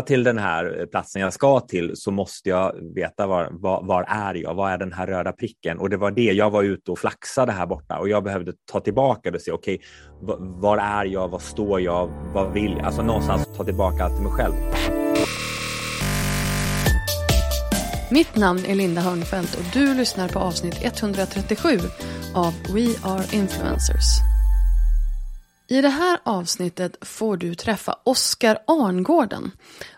till den här eh, platsen jag ska till så måste jag veta var, var, var är jag? Vad är den här röda pricken? Och det var det jag var ute och flaxade här borta och jag behövde ta tillbaka det och se okej, okay, var är jag? Var står jag? Vad vill jag? Alltså någonstans ta tillbaka allt till mig själv. Mitt namn är Linda Hörnfeldt och du lyssnar på avsnitt 137 av We Are Influencers. I det här avsnittet får du träffa Oskar Arngården.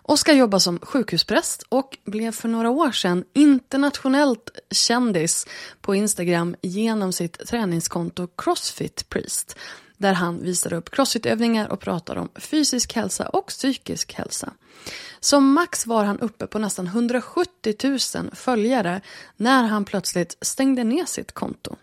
Oskar jobbar som sjukhuspräst och blev för några år sedan internationellt kändis på Instagram genom sitt träningskonto Crossfit Priest där han visar upp crossfitövningar och pratar om fysisk hälsa och psykisk hälsa. Som max var han uppe på nästan 170 000 följare när han plötsligt stängde ner sitt konto.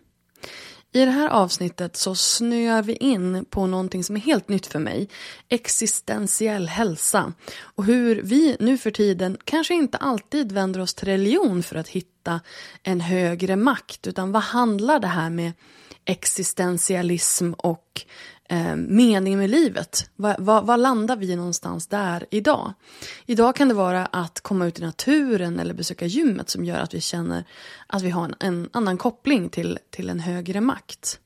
I det här avsnittet så snöar vi in på någonting som är helt nytt för mig. Existentiell hälsa. Och hur vi nu för tiden kanske inte alltid vänder oss till religion för att hitta en högre makt. Utan vad handlar det här med existentialism och eh, mening med livet. Var, va, va landar vi någonstans där idag? Idag kan det vara att komma ut i naturen eller besöka gymmet som gör att vi känner att vi har en, en annan koppling till, till en högre makt.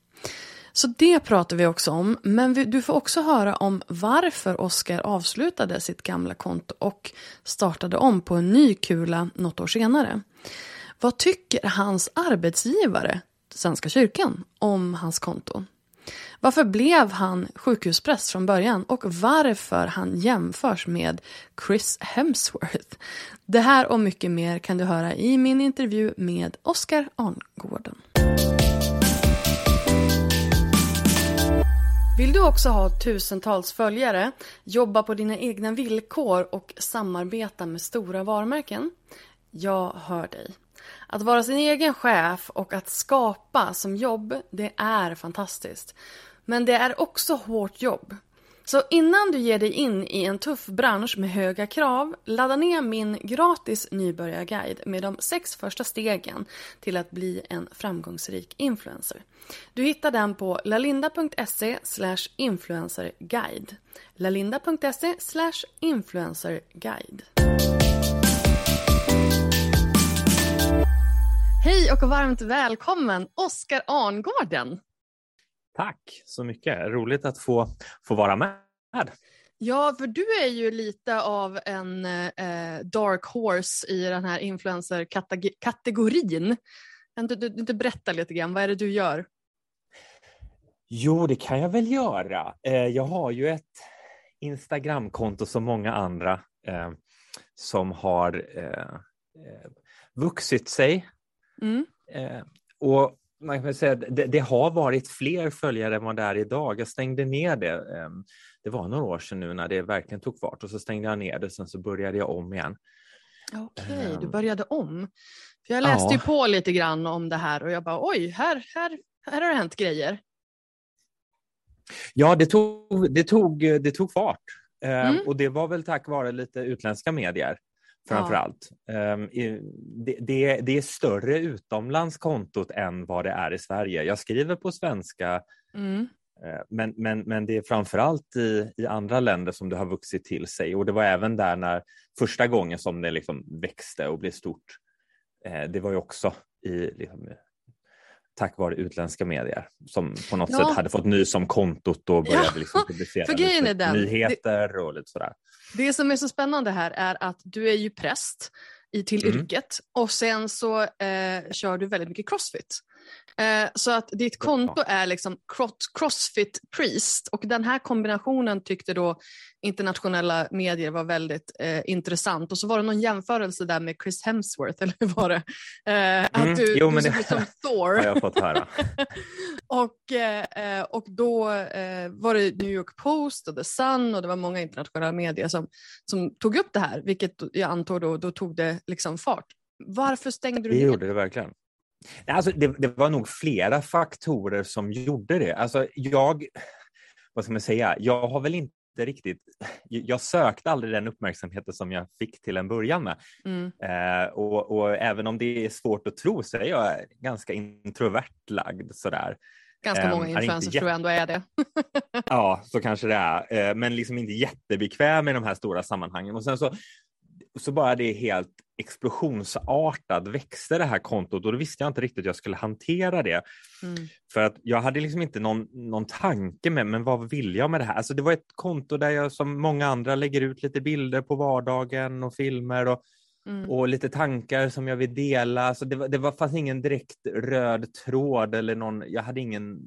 Så det pratar vi också om, men vi, du får också höra om varför Oscar avslutade sitt gamla konto och startade om på en ny kula något år senare. Vad tycker hans arbetsgivare, Svenska kyrkan, om hans konto? Varför blev han sjukhuspräst från början och varför han jämförs med Chris Hemsworth? Det här och mycket mer kan du höra i min intervju med Oskar Arngården. Vill du också ha tusentals följare, jobba på dina egna villkor och samarbeta med stora varumärken? Jag hör dig. Att vara sin egen chef och att skapa som jobb, det är fantastiskt. Men det är också hårt jobb. Så innan du ger dig in i en tuff bransch med höga krav, ladda ner min gratis nybörjarguide med de sex första stegen till att bli en framgångsrik influencer. Du hittar den på lalinda.se influencerguide. lalinda.se influencerguide. Hej och varmt välkommen Oskar Arngården! Tack så mycket. Roligt att få, få vara med. Ja, för du är ju lite av en eh, dark horse i den här influencer-kategorin. Kan du, du, du berätta lite grann, vad är det du gör? Jo, det kan jag väl göra. Eh, jag har ju ett Instagramkonto som många andra eh, som har eh, eh vuxit sig. Mm. Eh, och man kan säga det, det, har varit fler följare än vad det är idag. Jag stängde ner det. Ehm, det var några år sedan nu när det verkligen tog fart och så stängde jag ner det. Sen så började jag om igen. Okej, okay, du ehm. började om. För jag läste ja. ju på lite grann om det här och jag bara oj, här, här, här har det hänt grejer. Ja, det tog, det tog, det tog fart. Ehm, mm. Och det var väl tack vare lite utländska medier framför Ja. allt. Ehm, det, det, det är större utomlands kontot än vad det är i Sverige. Jag skriver på svenska, Mm. eh, men, men, men det är framför allt i, i andra länder som det har vuxit till sig. Och det var även där när första gången som det liksom växte och blev stort. Eh, det var ju också i, liksom, tack vare utländska medier som på något Ja. sätt hade fått nys om kontot och började Ja, liksom publicera nyheter och lite sådär. Det som är så spännande här är att du är ju präst i, till Mm. yrket och sen så eh, kör du väldigt mycket crossfit. Eh, så att ditt konto är liksom cross, crossfit priest och den här kombinationen tyckte då internationella medier var väldigt eh, intressant och så var det någon jämförelse där med Chris Hemsworth, eller hur var det? Eh, Mm, Att du, jo, du men det- som Thor. Har jag fått höra. Och, eh, och då eh, var det New York Post och The Sun och det var många internationella medier som, som tog upp det här, vilket jag antar då, då tog det liksom fart. Varför stängde du Det ner? gjorde det verkligen. Alltså, det, det var nog flera faktorer som gjorde det. Alltså, jag, vad ska man säga, jag har väl inte riktigt, jag sökte aldrig den uppmärksamheten som jag fick till en början med. Mm. Eh, och, och även om det är svårt att tro så är jag ganska introvert lagd sådär. Ganska Ehm, många är inte influencers tror jag ändå är det. Ja, så kanske det är. Eh, Men liksom inte jättebekväm i de här stora sammanhangen. Och sen så, så bara det helt explosionsartat växte det här kontot och då visste jag inte riktigt hur jag skulle hantera det. Mm. För att jag hade liksom inte någon, någon tanke med, men vad vill jag med det här? Alltså det var ett konto där jag som många andra lägger ut lite bilder på vardagen och filmer och, Mm. och lite tankar som jag vill dela. Så det, var, det var, fanns ingen direkt röd tråd eller någon, jag hade ingen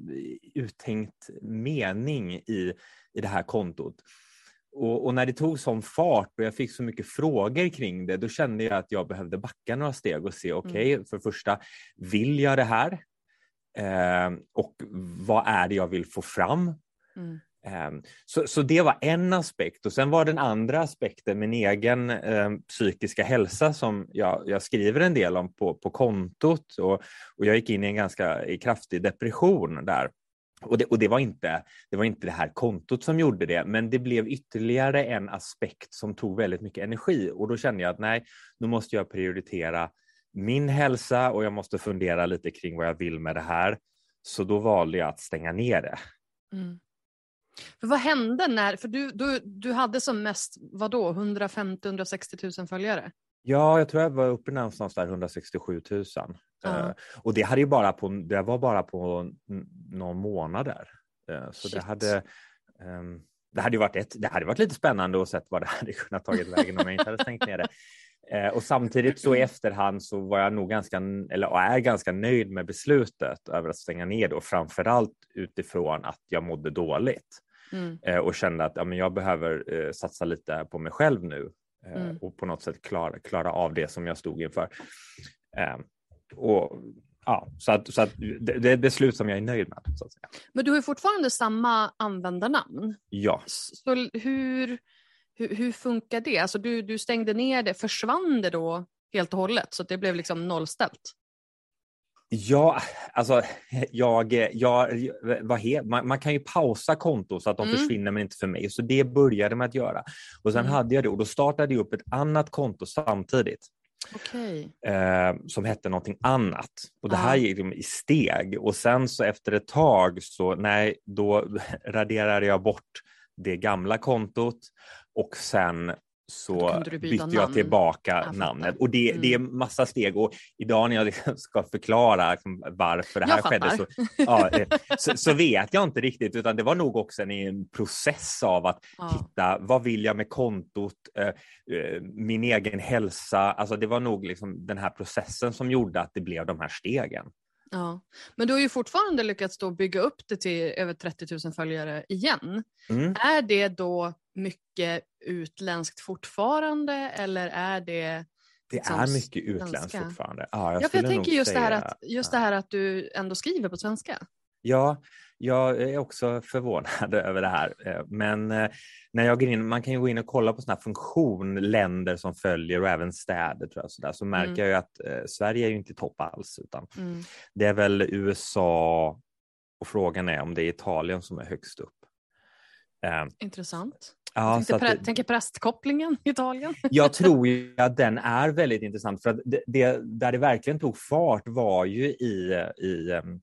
uttänkt mening i, i det här kontot. Och, och när det tog sån fart och jag fick så mycket frågor kring det, då kände jag att jag behövde backa några steg och se, okej, för det första, vill jag det här? Eh, och vad är det jag vill få fram? Mm. Eh, så, så det var en aspekt och sen var den andra aspekten min egen eh, psykiska hälsa som jag, jag skriver en del om på, på kontot och, och jag gick in i en ganska kraftig depression där. Och det, och det, var inte, det var inte det här kontot som gjorde det, men det blev ytterligare en aspekt som tog väldigt mycket energi och då kände jag att nej, nu måste jag prioritera min hälsa och jag måste fundera lite kring vad jag vill med det här. Så då valde jag att stänga ner det. Mm. För vad hände när, för du, du, du hade som mest, vadå, 150-160 000 följare? Ja, jag tror jag var uppe någonstans där 167 000. Ja. Eh, och det, hade ju bara på, det var bara på n- någon månad där. Eh, så det hade, ehm, det hade varit, ett, det hade varit lite spännande att se vad det hade kunnat tagit vägen om jag inte hade stängt ner det. Eh, och samtidigt så i efterhand så var jag nog ganska, eller är ganska nöjd med beslutet över att stänga ner och framförallt utifrån att jag mådde dåligt Mm. och kände att ja, men jag behöver eh, satsa lite på mig själv nu Mm. och på något sätt klara, klara av det som jag stod inför. Och, ja, så att, så att det, det är ett beslut som jag är nöjd med. Så att säga. Men du har ju fortfarande samma användarnamn. Ja. Så hur, hur, hur funkar det? Alltså du, du stängde ner det, försvann det då helt och hållet så att det blev liksom nollställt? Ja, alltså jag, jag, vad he, man, man kan ju pausa konton så att de Mm. försvinner men inte för mig. Så det började med att göra. Och sen Mm. hade jag det och då startade jag upp ett annat konto samtidigt. Okej. eh, som hette någonting annat. Och det Ah. här gick liksom i steg och sen så efter ett tag så nej, då raderade jag bort det gamla kontot och sen så bytte jag namn. tillbaka Jag namnet. Och det, Mm. det är massa steg och idag när jag liksom ska förklara liksom varför det här Jag skedde så, ja, eh, så, så vet jag inte riktigt utan det var nog också en, en process av att Ja. hitta vad vill jag med kontot, eh, eh, min egen hälsa. Alltså det var nog liksom den här processen som gjorde att det blev de här stegen. Ja. Men du har ju fortfarande lyckats då bygga upp det till över 30 000 följare igen. Mm. Är det då mycket utländskt fortfarande eller är det Det liksom är mycket utländskt fortfarande. Ja, jag Ja, för jag tänker just, det här säga- att, just det här att du ändå skriver på svenska. Ja, jag är också förvånad över det här. Eh, Men eh, när jag går in, man kan ju gå in och kolla på här funktion, länder som följer och även städer tror jag, så, där, så märker Mm. jag ju att eh, Sverige är ju inte i topp alls, utan Mm. det är väl USA och frågan är om det är Italien som är högst upp. Eh, Intressant. Ja, Tänkte så att tänker prästkopplingen i Italien. Jag tror ju att den är väldigt intressant för att det, det, där det verkligen tog fart var ju i, i em,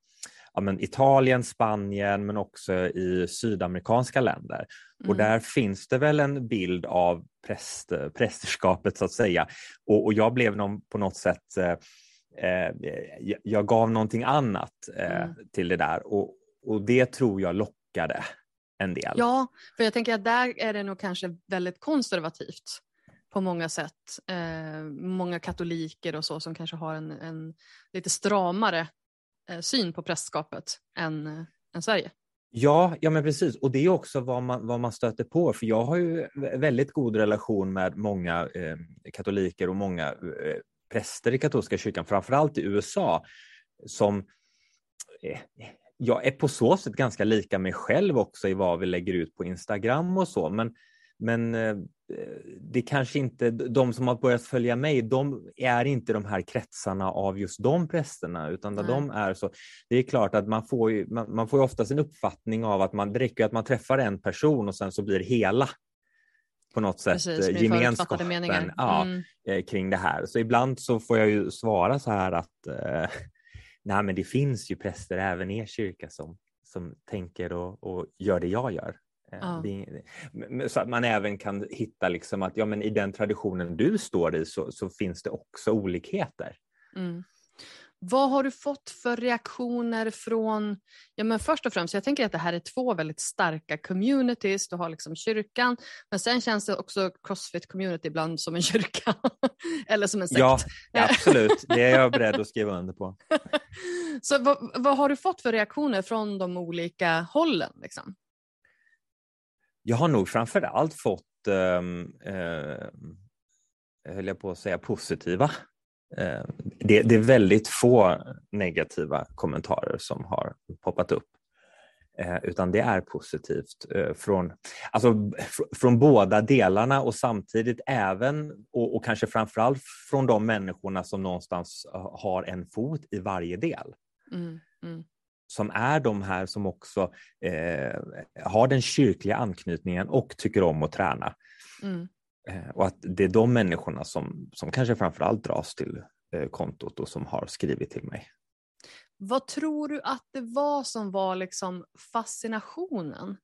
ja, men Italien, Spanien men också i sydamerikanska länder. Och Mm. där finns det väl en bild av präst, prästerskapet så att säga. Och, och jag blev någon, på något sätt, eh, eh, jag, gav någonting annat eh, Mm. till det där och, och det tror jag lockade en del. Ja, för jag tänker att där är det nog kanske väldigt konservativt på många sätt. Eh, många katoliker och så som kanske har en, en lite stramare Eh, syn på prästskapet än, eh, än Sverige. Ja, ja men precis. Och det är också vad man, vad man stöter på. För jag har ju väldigt god relation med många eh, katoliker och många eh, präster i katolska kyrkan, framförallt i USA, som eh, jag är på så sätt ganska lika mig själv också i vad vi lägger ut på Instagram och så. Men, men eh, det kanske inte, de som har börjat följa mig, de är inte de här kretsarna av just de prästerna, utan där de är så. Det är klart att man får ju, man, man får ju oftast en uppfattning av att man, det räcker att man träffar en person och sen så blir hela på något sätt Precis, eh, gemenskapen ja, Mm. eh, kring det här. Så ibland så får jag ju svara så här att eh, nej men det finns ju präster även i er kyrka som, som tänker och, och gör det jag gör. Eh, Ja. det, så att man även kan hitta liksom att ja, men i den traditionen du står i så, så finns det också olikheter. Mm. Vad har du fått för reaktioner från, ja men först och främst, jag tänker att det här är två väldigt starka communities, du har liksom kyrkan, men sen känns det också crossfit community ibland som en kyrka, eller som en sekt. Ja, absolut, det är jag beredd att skriva under på. Så vad, vad har du fått för reaktioner från de olika hållen? Liksom? Jag har nog framför allt fått, ehm, eh, höll jag på att säga, positiva. Eh, det, det är väldigt få negativa kommentarer som har poppat upp. Eh, utan det är positivt eh, från, alltså, fr- från båda delarna och samtidigt även och, och kanske framförallt från de människorna som någonstans har en fot i varje del Mm, mm, som är de här som också eh, har den kyrkliga anknytningen och tycker om att träna. mm. Eh, och att det är de människorna som, som kanske framförallt dras till eh, kontot och som har skrivit till mig. Vad tror du att det var som var liksom fascinationen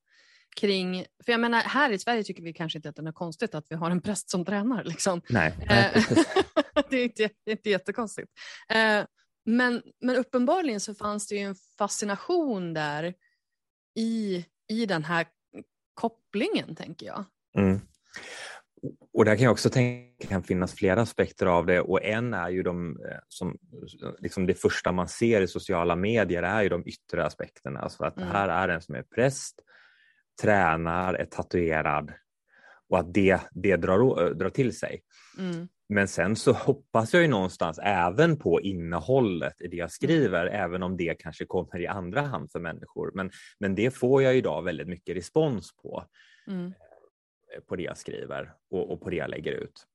kring, för jag menar här i Sverige tycker vi kanske inte att det är konstigt att vi har en präst som tränar. Liksom. Nej, nej Eh, det är inte, det är inte jättekonstigt. Eh, men, men uppenbarligen så fanns det ju en fascination där i, i den här kopplingen, tänker jag. Mm. Och där kan jag också tänka kan finnas flera aspekter av det och en är ju de eh, som liksom det första man ser i sociala medier är ju de yttre aspekterna. Alltså att Mm. det här är en som är präst, tränar, är tatuerad och att det, det drar, å- drar till sig. Mm, Men sen så hoppas jag ju någonstans även på innehållet i det jag skriver, även om det kanske kommer i andra hand för människor. Men, men det får jag idag väldigt mycket respons på mm, på det jag skriver och, och på det jag lägger ut.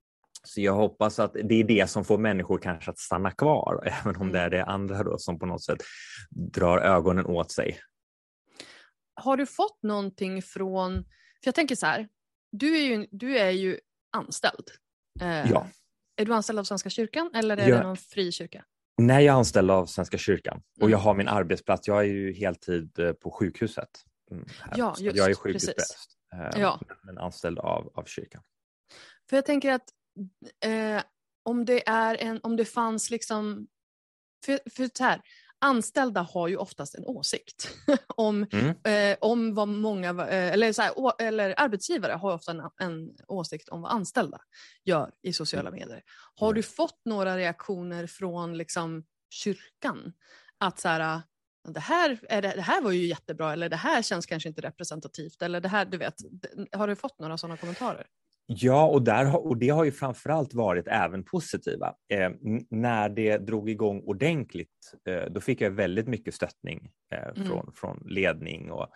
Så jag hoppas att det är det som får människor kanske att stanna kvar, även om det är det andra då som på något sätt drar ögonen åt sig. Har du fått någonting från, för jag tänker så här, du är ju, du är ju anställd. Eh, Ja. Är du anställd av Svenska kyrkan eller är Ja. det någon fri kyrka? När jag är anställd av Svenska kyrkan och Mm. jag har min arbetsplats, jag är ju heltid eh, på sjukhuset. mm, här. Ja, just, jag är precis. sjukhuspräst, eh, Ja. men anställd av, av kyrkan. För jag tänker att eh, om det är en, om det fanns liksom, för, för här, anställda har ju oftast en åsikt om, Mm. eh, om vad många, eh, eller, så här, å, eller arbetsgivare har ofta en, en åsikt om vad anställda gör i sociala medier. Har du fått några reaktioner från liksom kyrkan? Att så här, det här, är det, det här var ju jättebra eller det här känns kanske inte representativt eller det här, du vet, har du fått några sådana kommentarer? Ja, och, där, och det har ju framförallt varit även positiva. Eh, när det drog igång ordentligt, eh, då fick jag väldigt mycket stöttning eh, Mm. från, från ledning. Och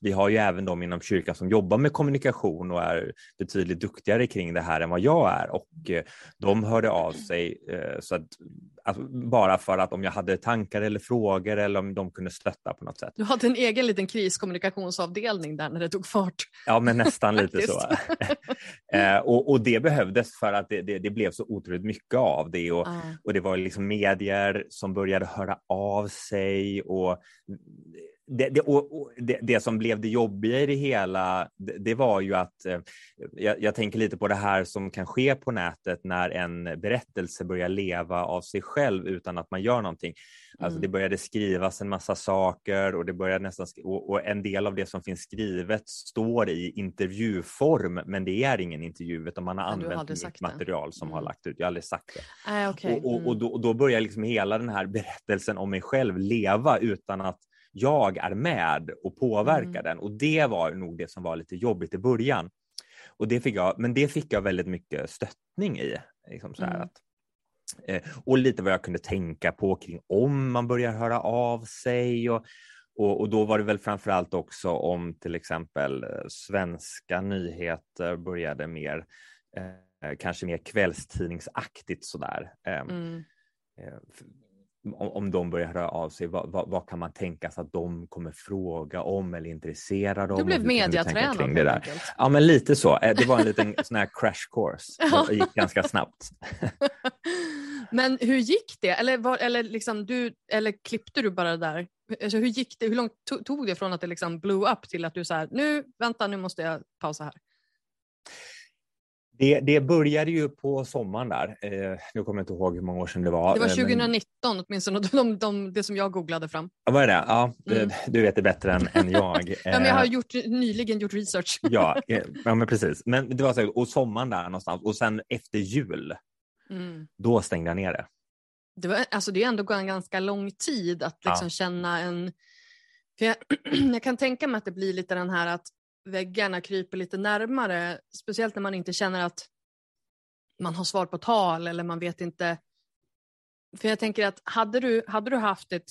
vi har ju även de inom kyrkan som jobbar med kommunikation och är betydligt duktigare kring det här än vad jag är. Och eh, de hörde av sig. Eh, så att alltså, bara för att om jag hade tankar eller frågor eller om de kunde stötta på något sätt. Du hade en egen liten kriskommunikationsavdelning där när det tog fart. Ja, men nästan lite så. eh, och, och, det behövdes för att det, det, det, blev så otroligt mycket av det och, ah. och det var liksom medier som började höra av sig och det, det, och, det, det, som blev det jobbiga i det hela, det, det var ju att eh, jag, jag, tänker lite på det här som kan ske på nätet när en berättelse börjar leva av sig själv utan att man gör någonting. Alltså det mm. började skrivas en massa saker och det började nästan och, och, en del av det som finns skrivet står i intervjuform, men det är ingen intervju utan man har använt mitt material som mm. har lagt ut. Jag har aldrig sagt det. Äh, okay. och, och, och, då, och då börjar liksom hela den här berättelsen om mig själv leva utan att jag är med och påverkar mm. den och det var nog det som var lite jobbigt i början. Och det fick jag, men det fick jag väldigt mycket stöttning i. Liksom så mm. att, eh, och lite vad jag kunde tänka på kring om man börjar höra av sig och, och, och, då var det väl framförallt också om till exempel eh, svenska nyheter började mer, eh, kanske mer kvällstidningsaktigt sådär. Eh, mm. Om, de börjar höra av sig, vad, vad, vad, kan man tänka sig att de kommer fråga om eller intresserade om? Du blev mediatränad det där. Ja, men lite så. Eh, det var en liten sån här crash course. Det gick ganska snabbt. men hur gick det? Eller, var, eller, liksom du, eller klippte du bara där? Alltså, hur gick det? Hur långt tog det från att det liksom blew up till att du sa nu, vänta, nu måste jag pausa här? Det, det började ju på sommaren där. Eh, nu kommer jag inte ihåg hur många år sedan det var. Det var 2019 men... åtminstone, de, de, det som jag googlade fram. Ja, vad är det? Ja, mm. Du vet det bättre än, än jag. ja, men jag har eh, gjort, nyligen gjort research. ja, eh, ja, men precis. Men det var så, och sommaren där någonstans och sen efter jul, mm. då stängde jag ner det. Det, var, alltså det är ändå en ganska lång tid att liksom ja. känna en... Jag, jag kan tänka mig att det blir lite den här att väggarna kryper lite närmare, speciellt när man inte känner att man har svar på tal eller man vet inte. För jag tänker att hade du, hade du haft ett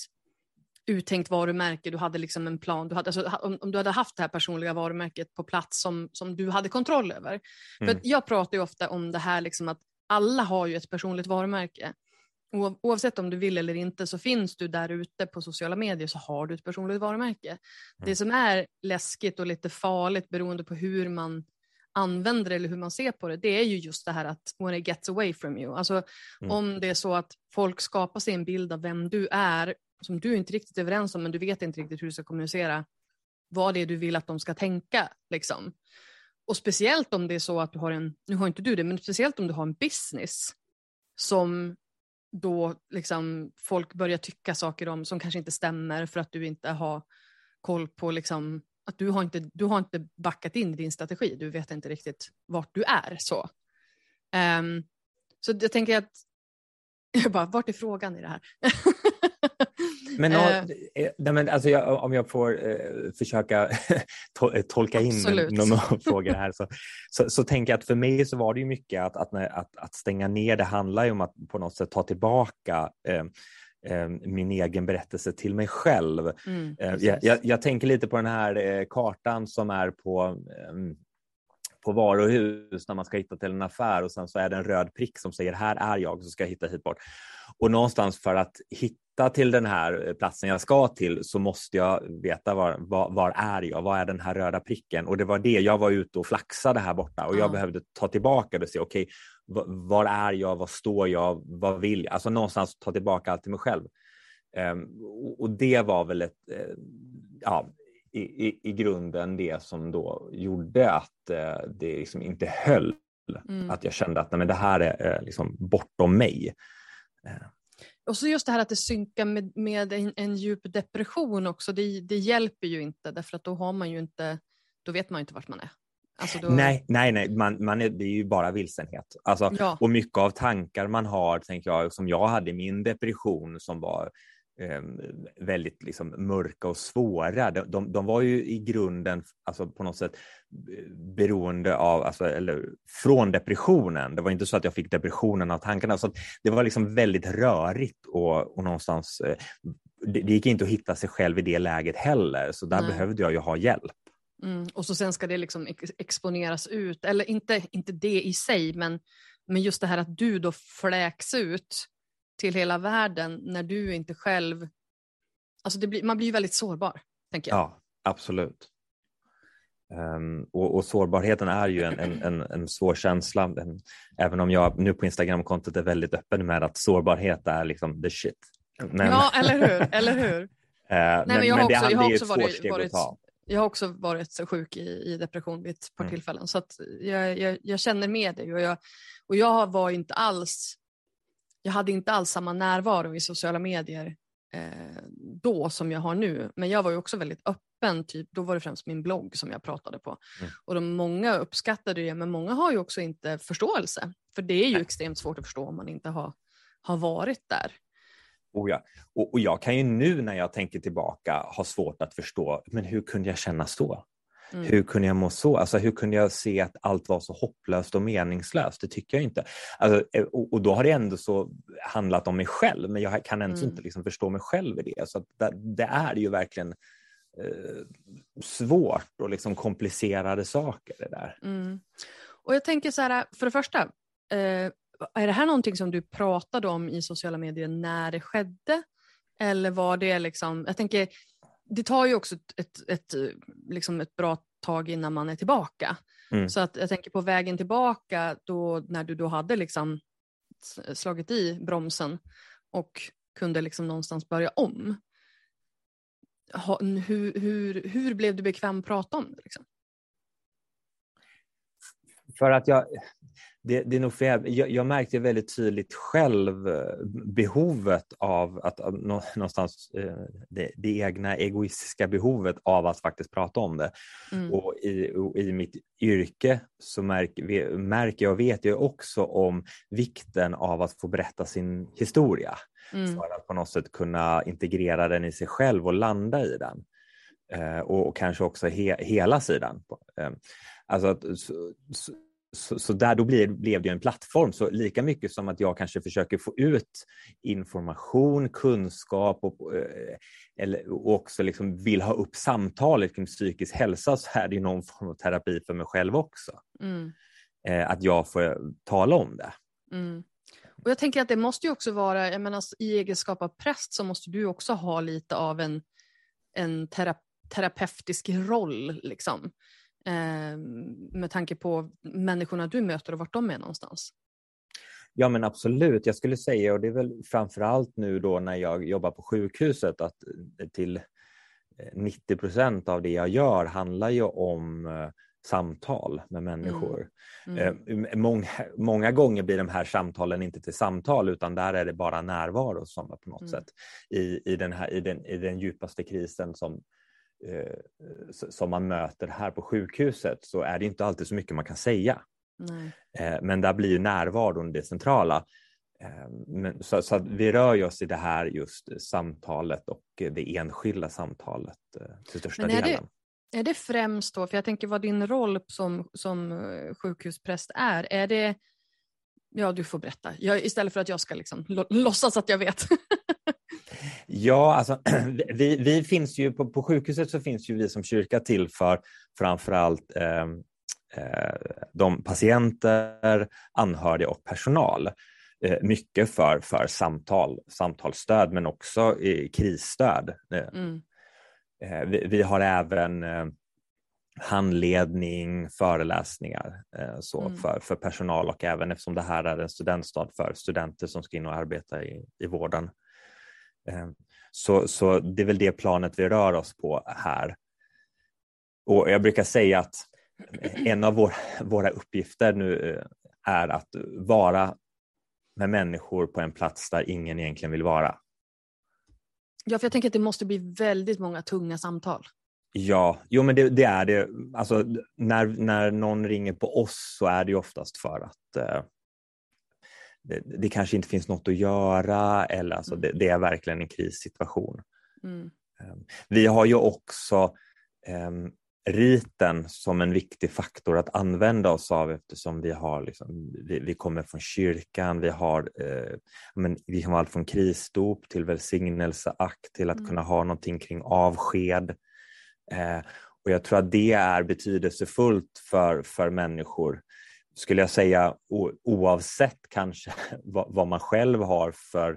uttänkt varumärke, du hade liksom en plan, du hade, alltså, om, om, du hade haft det här personliga varumärket på plats som, som du hade kontroll över. Mm. För jag pratar ju ofta om det här liksom att alla har ju ett personligt varumärke. Oavsett om du vill eller inte så finns du där ute på sociala medier så har du ett personligt varumärke. Mm. Det som är läskigt och lite farligt beroende på hur man använder det eller hur man ser på det, det är ju just det här att when it gets away from you. Alltså mm. om det är så att folk skapar sig en bild av vem du är som du inte riktigt är överens om men du vet inte riktigt hur du ska kommunicera vad det är du vill att de ska tänka. Liksom. Och speciellt om det är så att du har en, nu har inte du det, men speciellt om du har en business som då liksom folk börjar tycka saker om som kanske inte stämmer för att du inte har koll på liksom, att du har, inte, du har inte backat in i din strategi, du vet inte riktigt vart du är. Så, um, så jag tänker att, jag bara, vart är frågan i det här? Men, uh, men alltså jag, om jag får uh, försöka to tolka in några frågor här så, så, så, tänker jag att för mig så var det ju mycket att, att, att, att stänga ner, det handlar ju om att på något sätt ta tillbaka uh, min egen berättelse till mig själv. Mm, jag, jag, jag, tänker lite på den här kartan som är på um, på varuhus när man ska hitta till en affär och sen så är det en röd prick som säger här är jag, så ska jag hitta hit bort. Och någonstans för att hitta till den här platsen jag ska till så måste jag veta var, var, var är jag, vad är den här röda pricken? Och det var det, jag var ute och flaxade här borta och jag mm. behövde ta tillbaka det och se, okej, okay, var är jag, var står jag, vad vill jag? Alltså någonstans ta tillbaka allt till mig själv. Um, och det var väl ett, uh, ja, i, i, i grunden det som då gjorde att uh, det liksom inte höll. Mm. Att jag kände att nej, men det här är uh, liksom bortom mig. Och så just det här att det synkar med, med en, en djup depression också, det, det hjälper ju inte därför att då har man ju inte, då vet man ju inte vart man är. Alltså då... Nej, nej, nej, man, man är, det är ju bara vilsenhet. Alltså, ja. Och mycket av tankar man har, tänker jag, som jag hade i min depression som var väldigt liksom mörka och svåra. De, de, de, var ju i grunden alltså på något sätt beroende av, alltså, eller från depressionen. Det var inte så att jag fick depressionen av tankarna. Så det var liksom väldigt rörigt och, och någonstans, eh, det, det, gick inte att hitta sig själv i det läget heller, så där Nej. behövde jag ju ha hjälp. Mm, och så sen ska det liksom exponeras ut, eller inte, inte det i sig, men, men just det här att du då fläks ut till hela världen när du inte själv... Alltså blir, man blir väldigt sårbar, tänker jag. Ja, absolut. Um, och, och, sårbarheten är ju en, en, en, en svår känsla. En, även om jag nu på Instagramkontot är väldigt öppen med att sårbarhet är liksom the shit. Men... Ja, eller hur? Eller hur? Uh, Nej, men, jag har också, jag har också varit, varit, jag har också varit så sjuk i, i depression vid ett par mm. tillfällen så att jag, jag, jag, känner med dig och jag, och jag var inte alls, jag hade inte alls samma närvaro i sociala medier eh, då som jag har nu. Men jag var ju också väldigt öppen, typ, då var det främst min blogg som jag pratade på. Mm. Och de, många uppskattade det, men många har ju också inte förståelse. För det är ju Nej. extremt svårt att förstå om man inte har, har varit där. Oh ja. och, och jag kan ju nu när jag tänker tillbaka ha svårt att förstå, men hur kunde jag känna så? Mm. Hur kunde jag må så? Alltså, hur kunde jag se att allt var så hopplöst och meningslöst? Det tycker jag inte. Alltså, eh, och, och, då har det ändå så handlat om mig själv, men jag kan ändå mm. inte liksom förstå mig själv i det. Så det, det, är ju verkligen eh, svårt och liksom komplicerade saker det där. Mm. Och jag tänker så här, för det första, eh, är det här någonting som du pratade om i sociala medier när det skedde? Eller var det liksom, jag tänker, det tar ju också ett, ett, ett, liksom ett bra tag innan man är tillbaka. Mm. Så att jag tänker på vägen tillbaka då när du då hade liksom slagit i bromsen och kunde liksom någonstans börja om. hur, hur, hur blev du bekväm att prata om det? Liksom? För att jag, det, det är nog för jag, jag, märkte väldigt tydligt själv eh, behovet av att någonstans eh, det, det, egna egoistiska behovet av att faktiskt prata om det. Mm. Och, i, och i mitt yrke så märker, märker jag och vet jag också om vikten av att få berätta sin historia mm. för att på något sätt kunna integrera den i sig själv och landa i den. Eh, och, och, kanske också he, hela sidan. Eh, alltså att, så, så, så, så, där då blir, blev det en plattform. Så lika mycket som att jag kanske försöker få ut information, kunskap och, eh, eller, och också liksom vill ha upp samtalet kring psykisk hälsa så är det någon form av terapi för mig själv också. Mm. Eh, att jag får tala om det. Mm. Och Jag tänker att det måste ju också vara, jag menar, i egenskap av präst så måste du också ha lite av en, en tera, terapeutisk roll. Liksom. Eh, med tanke på människorna du möter och vart de är någonstans? Ja men absolut, jag skulle säga och det är väl framförallt nu då när jag jobbar på sjukhuset att till 90 procent av det jag gör handlar ju om eh, samtal med människor. Mm. Mm. Eh, många, många, gånger blir de här samtalen inte till samtal utan där är det bara närvaro som på något mm. sätt i, i, den här, i, den, i den djupaste krisen som eh, som man möter här på sjukhuset så är det inte alltid så mycket man kan säga. Eh, men där blir ju närvaron det centrala. Eh, men, så, så vi rör oss i det här just samtalet och det enskilda samtalet eh, till största är delen. Det, är det främst då, för jag tänker vad din roll som, som eh, sjukhuspräst är, är det Ja, du får berätta. Jag, istället för att jag ska liksom låtsas att jag vet. Ja, alltså, vi, vi finns ju på, på, sjukhuset så finns ju vi som kyrka till för framförallt eh, eh, de patienter, anhöriga och personal. Eh, mycket för, för samtal, samtalsstöd men också eh, krisstöd. Eh, mm. Eh, vi, vi, har även eh, handledning, föreläsningar så mm. för, för personal och även eftersom det här är en studentstad för studenter som ska in och arbeta i, i vården. Så, så det är väl det planet vi rör oss på här. Och jag brukar säga att en av vår, våra uppgifter nu eh, är att vara med människor på en plats där ingen egentligen vill vara. Ja, för jag tänker att det måste bli väldigt många tunga samtal. Ja, jo men det, det är det. Alltså, när, när någon ringer på oss så är det oftast för att eh, det, det, kanske inte finns något att göra eller alltså, det, det är verkligen en krissituation. Mm. Ehm, vi har ju också um, riten som en viktig faktor att använda oss av eftersom vi har liksom, vi, vi kommer från kyrkan, vi har eh, men vi har allt från krisdop till välsignelseakt till att mm. kunna ha någonting kring avsked. Eh, och jag tror att det är betydelsefullt för, för människor skulle jag säga oavsett kanske vad, man själv har för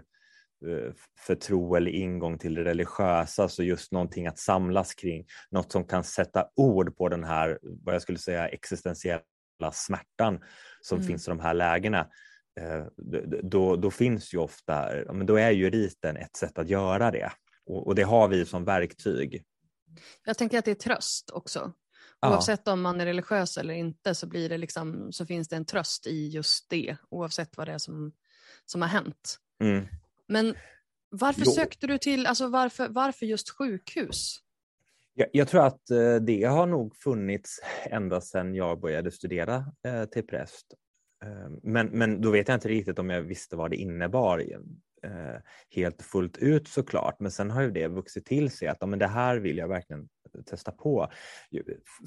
eh, för tro eller ingång till det religiösa, så just någonting att samlas kring, något som kan sätta ord på den här, vad jag skulle säga, existentiella smärtan som Mm. finns i de här lägena. Eh, Då, då finns ju ofta, men då är ju riten ett sätt att göra det. Och, och det har vi som verktyg. Jag tänker att det är tröst också. Ja. Oavsett om man är religiös eller inte så, blir det liksom, så finns det en tröst i just det, oavsett vad det är som, som har hänt. Mm. Men varför Jo. sökte du till, alltså varför, varför just sjukhus? Jag, jag tror att eh, det har nog funnits ända sedan jag började studera eh, till präst. Eh, men, men då vet jag inte riktigt om jag visste vad det innebar helt fullt ut såklart. Men sen har ju det vuxit till sig att ja, men det här vill jag verkligen testa på.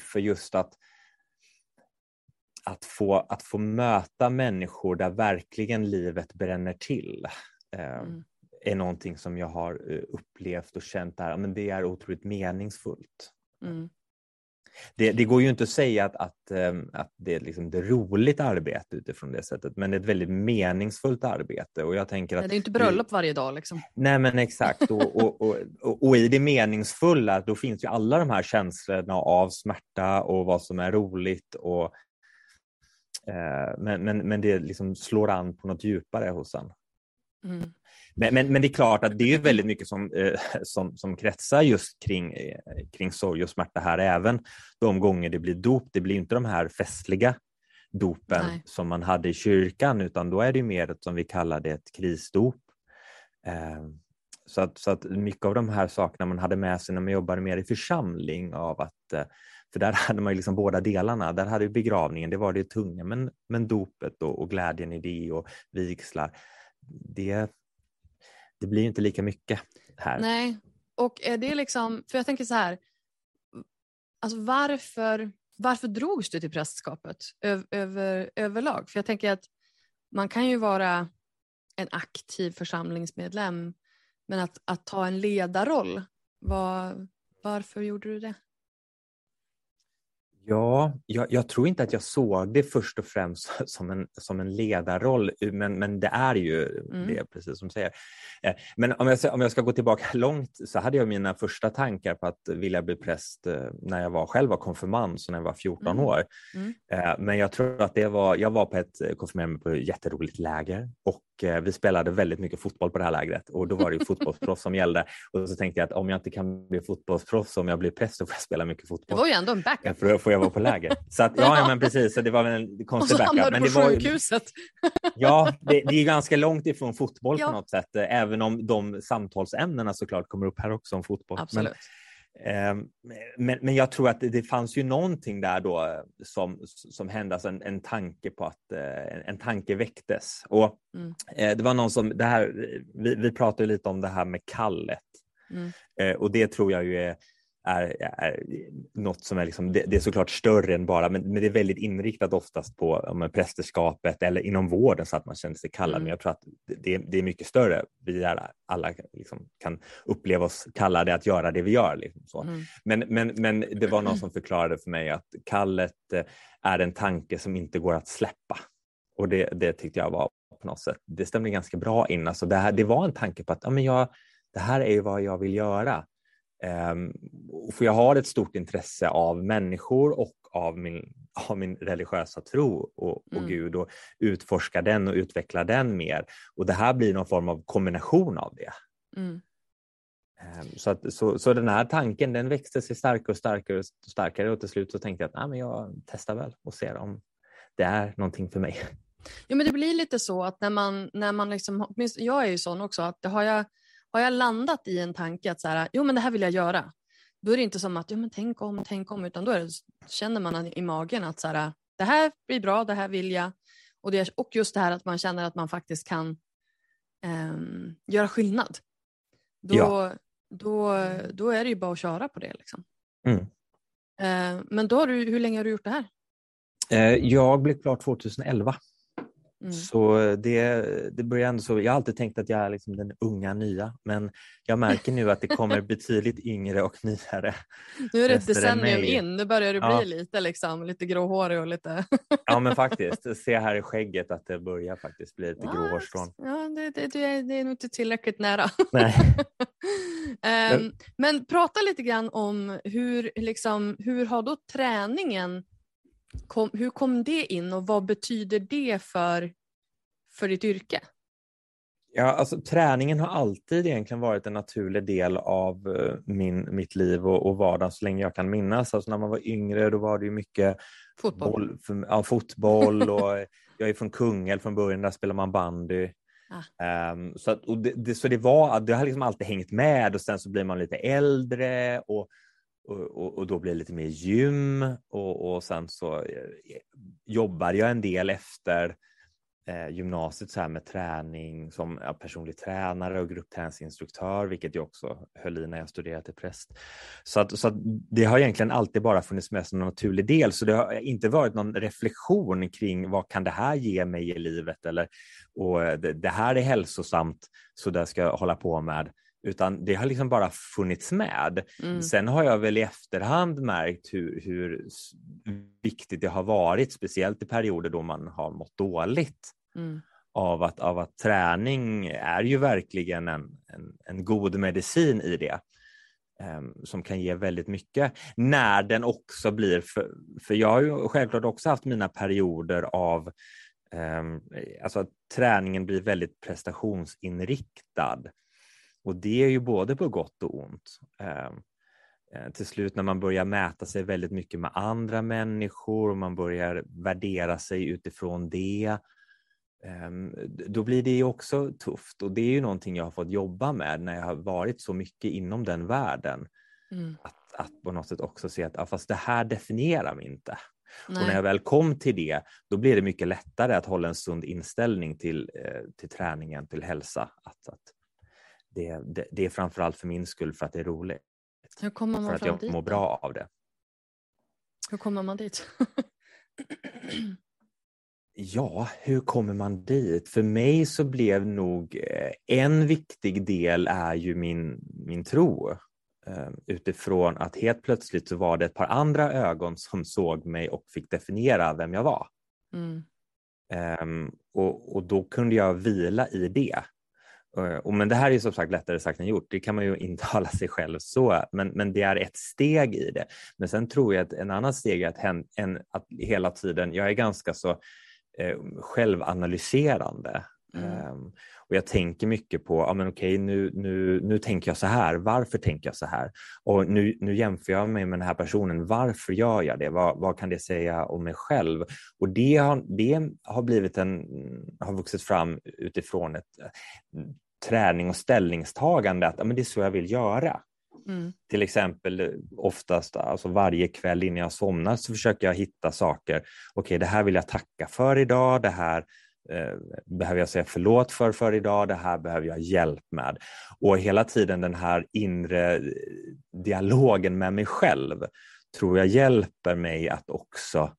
För just att att få, att få möta människor där verkligen livet bränner till eh, Mm. är någonting som jag har eh, upplevt och känt där, men det är otroligt meningsfullt. Mm. Det, det går ju inte att säga att, att, ehm, att det är liksom det roligt arbete utifrån det sättet, men det är ett väldigt meningsfullt arbete. Och jag tänker att Nej, Det är inte bröllop varje dag liksom. Nej men exakt, och, och, och, och, och i det meningsfulla då finns ju alla de här känslorna av smärta och vad som är roligt. Och, eh, men, men, men det liksom slår an på något djupare hos en. Mm. Men, men, men det är klart att det är väldigt mycket som, eh, som, som kretsar just kring, eh, kring sorg och smärta här, även de gånger det blir dop. Det blir inte de här festliga dopen Nej. som man hade i kyrkan, utan då är det mer ett, som vi kallar det, ett krisdop. Eh, så, att, så att mycket av de här sakerna man hade med sig när man jobbade mer i församling av att för där hade man ju liksom båda delarna. Där hade ju begravningen, det var det tunga, men, men dopet och, och glädjen i det och vigslar, det, det blir ju inte lika mycket här. Nej, och är det liksom, för jag tänker så här, alltså varför, varför drogs du till prästskapet över, över, överlag? För jag tänker att man kan ju vara en aktiv församlingsmedlem, men att, att ta en ledarroll, var, varför gjorde du det? Ja, jag, jag tror inte att jag såg det först och främst som en, som en ledarroll, men, men det är ju Mm. det, precis som du säger. Eh, Men om jag, om jag ska gå tillbaka långt så hade jag mina första tankar på att vilja bli präst eh, när jag var, själv var konfirmand, så när jag var 14 Mm. år. Mm. Eh, Men jag tror att det var, jag var på ett konfirmering på ett jätteroligt läger och vi spelade väldigt mycket fotboll på det här lägret och då var det ju fotbollsproffs som gällde. Och så tänkte jag att om jag inte kan bli fotbollsproffs, om jag blir präst, så får jag spela mycket Det fotboll. var ju ändå en backup. För då får jag vara på läger. Så att, ja, ja, men precis. Så det var en Och konstig så hamnade backup. du på det ju- sjukhuset. ja, det, det är ganska långt ifrån fotboll Ja. på något sätt, eh, även om de samtalsämnena såklart kommer upp här också om fotboll. Absolut. Men, eh, men, men jag tror att det, fanns ju någonting där då som, som hände, alltså en, en tanke på att eh, en, en tanke väcktes. Och Mm. eh, det var någon som, det här, vi, vi pratade lite om det här med kallet. Mm. Eh, och det tror jag ju är, är, är något som är, liksom, det, det är såklart större än bara, men, men det är väldigt inriktat oftast på men prästerskapet eller inom vården så att man känner sig kallad. Mm. Men jag tror att det, det är mycket större. Vi är, alla liksom, kan uppleva oss kallade att göra det vi gör. Liksom, så. Mm. Men, men, men det var någon som förklarade för mig att kallet eh, är en tanke som inte går att släppa. Och det, det tyckte jag var på något sätt, det stämde ganska bra in. Alltså det, här, det var en tanke på att ja, men jag, det här är ju vad jag vill göra. Um, för jag har ett stort intresse av människor och av min, av min religiösa tro och, och Mm. Gud och utforska den och utveckla den mer. Och det här blir någon form av kombination av det. Mm. Ehm, Så, att, så, så den här tanken den växte sig starkare och starkare och starkare och till slut så tänkte jag att Nej, men jag testar väl och ser om det är någonting för mig. Jo, men det blir lite så att när man, när man liksom, jag är ju sån också, att det har jag, har jag landat i en tanke att så här, jo men det här vill jag göra, då är det inte som att, jo men tänk om, tänk om, utan då det, känner man i magen att så här, det här blir bra, det här vill jag. Och, det, och just det här att man känner att man faktiskt kan ehm, göra skillnad. Då, Ja. då, då är det ju bara att köra på det. Liksom. Mm. Eh, men då har du, hur länge har du gjort det här? Eh, Jag blev klar 2011. Mm. Så det, det börjar ändå så. Jag har alltid tänkt att jag är liksom den unga nya, men jag märker nu att det kommer betydligt yngre och nyare. Nu är det ett decennium in, nu börjar du bli ja. lite, liksom, lite gråhårig och lite... ja men faktiskt, se här i skägget att det börjar faktiskt bli lite ja, gråhårstrån. Ja, det, det, det, är, det är nog inte tillräckligt nära. Nej. um, men prata lite grann om hur, liksom, hur har då träningen kom, hur kom det in och vad betyder det för, för ditt yrke? Ja, alltså, träningen har alltid egentligen varit en naturlig del av uh, min, mitt liv och, och vardag så länge jag kan minnas. Alltså, när man var yngre då var det mycket fotboll, boll, för, ja, fotboll och jag är från Kungälv från början, där spelar man bandy. Ah. Um, så, att, det, det, så det, var, det har liksom alltid hängt med och sen så blir man lite äldre och och, och, då blir det lite mer gym och, och sen så eh, jobbar jag en del efter eh, gymnasiet så här med träning som ja, personlig tränare och gruppträningsinstruktör, vilket jag också höll i när jag studerade till präst. Så, att, så att det har egentligen alltid bara funnits med som en naturlig del, så det har inte varit någon reflektion kring vad kan det här ge mig i livet eller och eh, det, det här är hälsosamt, så det ska jag hålla på med utan det har liksom bara funnits med. Mm. Sen har jag väl i efterhand märkt hur, hur, viktigt det har varit, speciellt i perioder då man har mått dåligt. Mm. Av, att, av att träning är ju verkligen en, en, en god medicin i det. Um, som kan ge väldigt mycket. När den också blir, för, för jag har ju självklart också haft mina perioder av um, alltså att träningen blir väldigt prestationsinriktad. Och det är ju både på gott och ont. Ehm, eh, till slut när man börjar mäta sig väldigt mycket med andra människor och man börjar värdera sig utifrån det, ehm, då blir det ju också tufft och det är ju någonting jag har fått jobba med när jag har varit så mycket inom den världen. Mm. Att, att på något sätt också se att ja, fast det här definierar mig inte. Nej. Och när jag väl kom till det, då blir det mycket lättare att hålla en sund inställning till, eh, till träningen, till hälsa. Att, att det, det, det är framförallt för min skull för att det är roligt. Hur kommer man för att jag dit, mår bra av det. Hur kommer man dit? ja, hur kommer man dit? För mig så blev nog eh, en viktig del är ju min, min tro. Eh, utifrån att helt plötsligt så var det ett par andra ögon som såg mig och fick definiera vem jag var. Mm. Um, och, och, då kunde jag vila i det. Eh, och men det här är som sagt lättare sagt än gjort. Det kan man ju intala sig själv så, men, men det är ett steg i det. Men sen tror jag att en annan steg är att, hen, en, att hela tiden, jag är ganska så eh, självanalyserande. Mm. Um, och jag tänker mycket på, ja men okej nu, nu, nu tänker jag så här, varför tänker jag så här? Och nu, nu jämför jag mig med den här personen, varför gör jag det? Vad, vad kan det säga om mig själv? Och det har, det har blivit en, har vuxit fram utifrån ett träning och ställningstagande, att ja, men det är så jag vill göra. Mm. Till exempel oftast, alltså varje kväll innan jag somnar så försöker jag hitta saker. Okej, okay, det här vill jag tacka för idag, det här eh, Eh, behöver jag säga förlåt för för idag, det här behöver jag hjälp med. Och hela tiden den här inre eh, dialogen med mig själv tror jag hjälper mig att också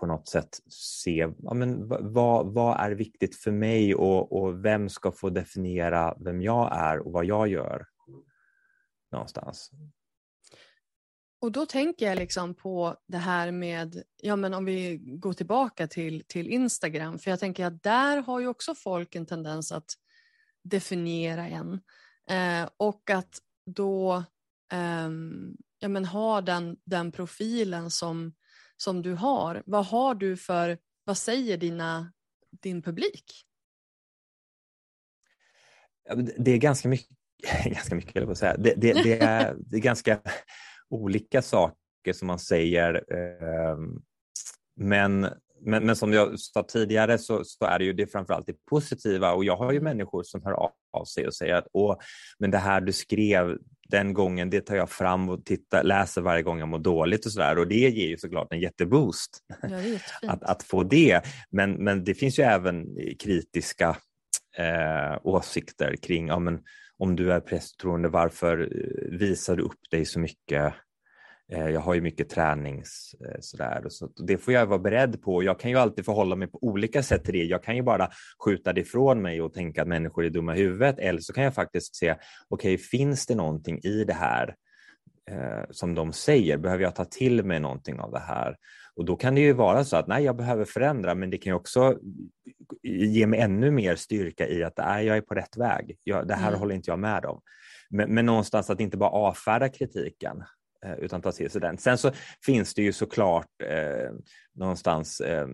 på något sätt se ja, men vad, vad är viktigt för mig och, och vem ska få definiera vem jag är och vad jag gör någonstans. Och då tänker jag liksom på det här med, ja men om vi går tillbaka till, till Instagram, för jag tänker att där har ju också folk en tendens att definiera en. Eh, och att då eh, ja men ha den, den profilen som som du har. Vad har du för, vad säger dina, din publik? Det är ganska mycket, ganska mycket på att säga. Det, det, det, är, det är ganska olika saker som man säger. Ehm, men, men, men som jag sa tidigare så, så är det ju det framförallt det positiva och jag har ju mm. människor som hör av sig och säger att Åh, men det här du skrev, den gången, det tar jag fram och tittar, läser varje gång jag mår dåligt och sådär och det ger ju såklart en jätteboost ja, att, att få det. Men, men det finns ju även kritiska eh, åsikter kring ja, men, om du är prästtroende, varför eh, visar du upp dig så mycket eh, jag har ju mycket tränings eh, sådär och så det får jag vara beredd på. Jag kan ju alltid förhålla mig på olika sätt till det. Jag kan ju bara skjuta det ifrån mig och tänka att människor är dumma i huvudet eller så kan jag faktiskt se, okej, okay, finns det någonting i det här eh, som de säger? Behöver jag ta till mig någonting av det här? Och då kan det ju vara så att nej, jag behöver förändra, men det kan ju också ge mig ännu mer styrka i att nej, jag är på rätt väg. Jag, det här mm. håller inte jag med om. Men, men någonstans att inte bara avfärda kritiken eh, utan ta till sig den. Sen så finns det ju såklart eh, någonstans eh,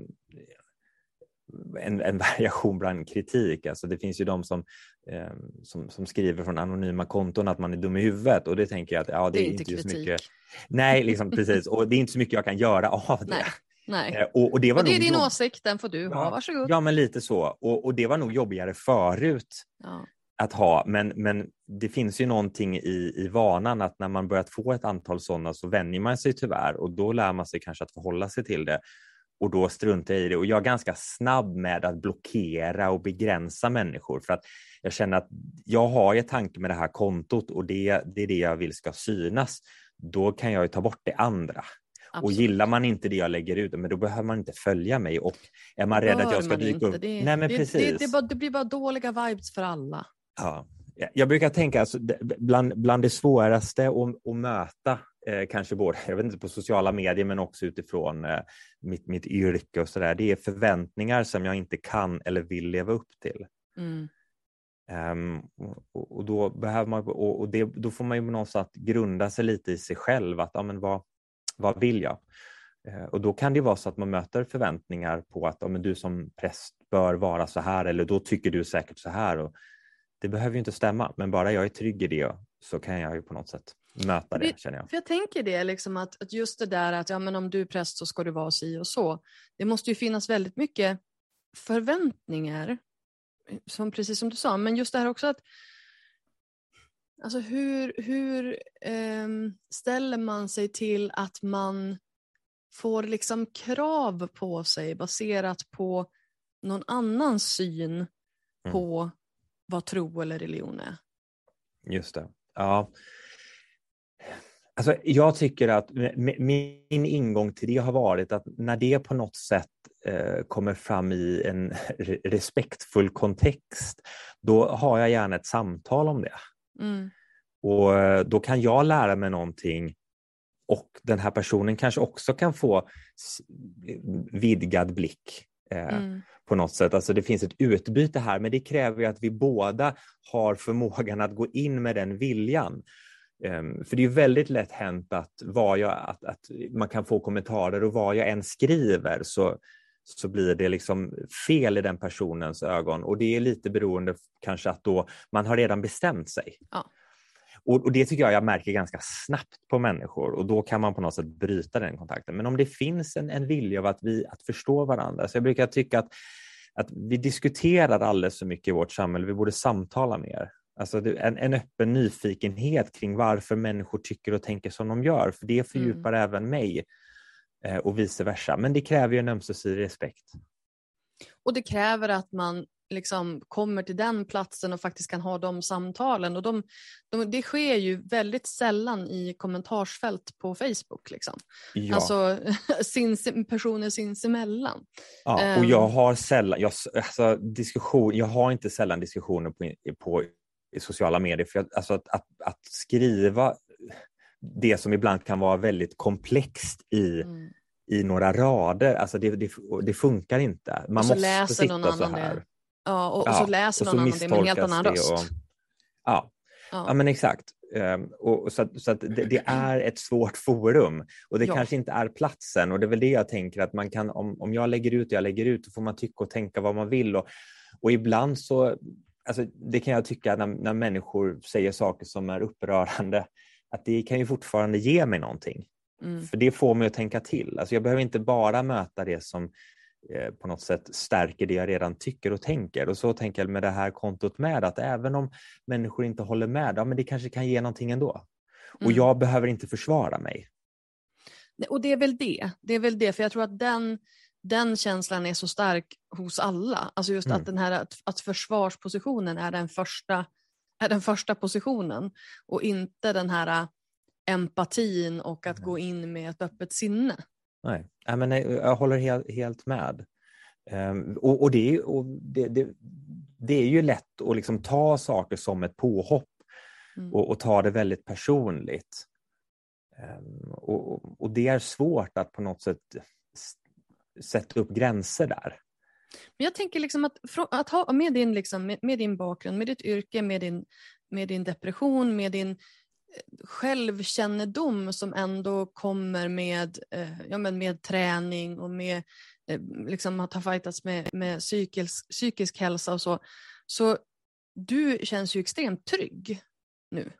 en, en, variation bland kritik. Alltså det finns ju de som, eh, som, som, skriver från anonyma konton att man är dum i huvudet och det tänker jag att ja, det, det är, inte, inte så mycket. Nej, liksom, precis. Och det är inte så mycket jag kan göra av det. Nej. Nej. Eh, och, och, det, var och det är din jobb... åsikt, den får du ha, varsågod. Ja, men lite så. Och, och det var nog jobbigare förut ja. att ha, men, men det finns ju någonting i, i vanan att när man börjat få ett antal sådana så vänjer man sig tyvärr och då lär man sig kanske att förhålla sig till det och då struntar jag i det. Och jag är ganska snabb med att blockera och begränsa människor för att jag känner att jag har ett tanke med det här kontot och det, det är det jag vill ska synas. Då kan jag ju ta bort det andra. Absolut. Och gillar man inte det jag lägger ut, men då behöver man inte följa mig. Och är man rädd att jag ska dyka upp... Det, Nej, men det, precis. Det, bara, det, blir bara dåliga vibes för alla. Ja. Jag brukar tänka alltså, bland, bland det svåraste att, att möta kanske både jag vet inte, på sociala medier men också utifrån eh, mitt, mitt yrke och sådär. Det är förväntningar som jag inte kan eller vill leva upp till. Mm. Um, och, och, då behöver man, och, och det, då får man ju någonstans grunda sig lite i sig själv. att ja, men vad, vad vill jag? Uh, och då kan det vara så att man möter förväntningar på att ja, men du som präst bör vara så här eller då tycker du säkert så här. Och det behöver ju inte stämma, men bara jag är trygg i det så kan jag ju på något sätt möta det, känner jag. För jag tänker det, liksom att, att just det där att ja, men om du är präst så ska du vara si och så. Det måste ju finnas väldigt mycket förväntningar, som, precis som du sa, men just det här också att Alltså hur, hur eh, ställer man sig till att man får liksom krav på sig baserat på någon annans syn mm. på vad tro eller religion är? Just det. Ja, Alltså, jag tycker att min ingång till det har varit att när det på något sätt eh, kommer fram i en respektfull kontext, då har jag gärna ett samtal om det. Mm. Och eh, då kan jag lära mig någonting och den här personen kanske också kan få vidgad blick eh, mm. på något sätt. Alltså det finns ett utbyte här, men det kräver att vi båda har förmågan att gå in med den viljan. Ehm, för det är väldigt lätt hänt att, vad jag, att, att man kan få kommentarer och vad jag än skriver så, så blir det liksom fel i den personens ögon och det är lite beroende kanske att då man har redan bestämt sig. Ja. Och, och, det tycker jag jag märker ganska snabbt på människor och då kan man på något sätt bryta den kontakten. Men om det finns en, en vilja av att, vi, att förstå varandra, så jag brukar tycka att, att vi diskuterar alldeles för mycket i vårt samhälle, vi borde samtala mer. Alltså en, en öppen nyfikenhet kring varför människor tycker och tänker som de gör, för det fördjupar mm. även mig eh, och vice versa. Men det kräver ju en ömsesidig respekt. Och det kräver att man liksom kommer till den platsen och faktiskt kan ha de samtalen. Och de, de, det sker ju väldigt sällan i kommentarsfält på Facebook. Liksom. Ja. Alltså sins, personer sinsemellan. Ja, och jag ehm. har sällan, jag, alltså, diskussion, jag har inte sällan diskussioner på, på i sociala medier. För att, alltså att, att, att, skriva det som ibland kan vara väldigt komplext i, mm. i några rader, alltså det, det, det funkar inte. Man måste sitta så här. Det. Ja, och, och så läser någon annan det med en helt annan röst. Och, ja. Ja. ja, men exakt. Um, och, så att, så att det, det, är ett svårt forum och det ja. kanske inte är platsen och det är väl det jag tänker att man kan, om, om jag lägger ut och jag lägger ut, så får man tycka och tänka vad man vill och, och ibland så alltså, det kan jag tycka när, när människor säger saker som är upprörande, att det kan ju fortfarande ge mig någonting. Mm. För det får mig att tänka till. Alltså jag behöver inte bara möta det som eh, på något sätt stärker det jag redan tycker och tänker. Och så tänker jag med det här kontot med, att även om människor inte håller med, ja, men det kanske kan ge någonting ändå. Och mm. jag behöver inte försvara mig. Och det är väl det. Det är väl det, för jag tror att den den känslan är så stark hos alla. Alltså just mm. att, den här, att, att försvarspositionen är den, första, är den första positionen och inte den här empatin och att Mm. gå in med ett öppet sinne. Nej, Nej men nej, jag håller helt, helt med. Ehm, och och, det, är- och det, det, det är ju lätt att liksom ta saker som ett påhopp Mm. och, och ta det väldigt personligt. Ehm, och, och- det är svårt att på något sätt sätta upp gränser där. Men jag tänker liksom att, att ha med din, liksom, med, med din bakgrund, med ditt yrke, med din, med din depression, med din eh, självkännedom som ändå kommer med, eh, ja, men med träning och med eh, liksom att ha fightats med, med psykisk, psykisk hälsa och så. Så du känns ju extremt trygg nu.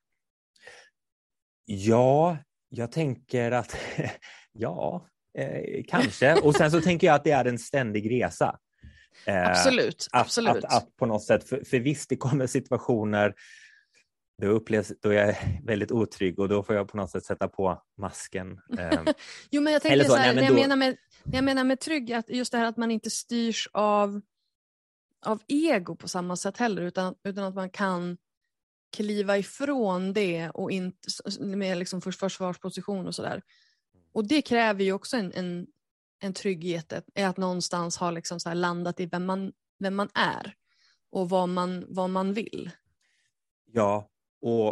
Ja, jag tänker att ja, eh, kanske. Och sen så tänker jag att det är en ständig resa. Eh, Absolut, att, absolut. Att, att på något sätt, för, för visst det kommer situationer då, upplevs, då jag är väldigt otrygg och då får jag på något sätt sätta på masken. Eh, Jo, men jag tänker så, så, här, nej, jag, då- menar med, jag menar med trygg, att just det här att man inte styrs av, av ego på samma sätt heller, utan, utan att man kan kliva ifrån det och inte med liksom för försvarsposition och sådär. Och det kräver ju också en, en, en trygghet, att- är att någonstans ha liksom så här landat i vem man, vem man är och vad man, vad man vill. Ja, och,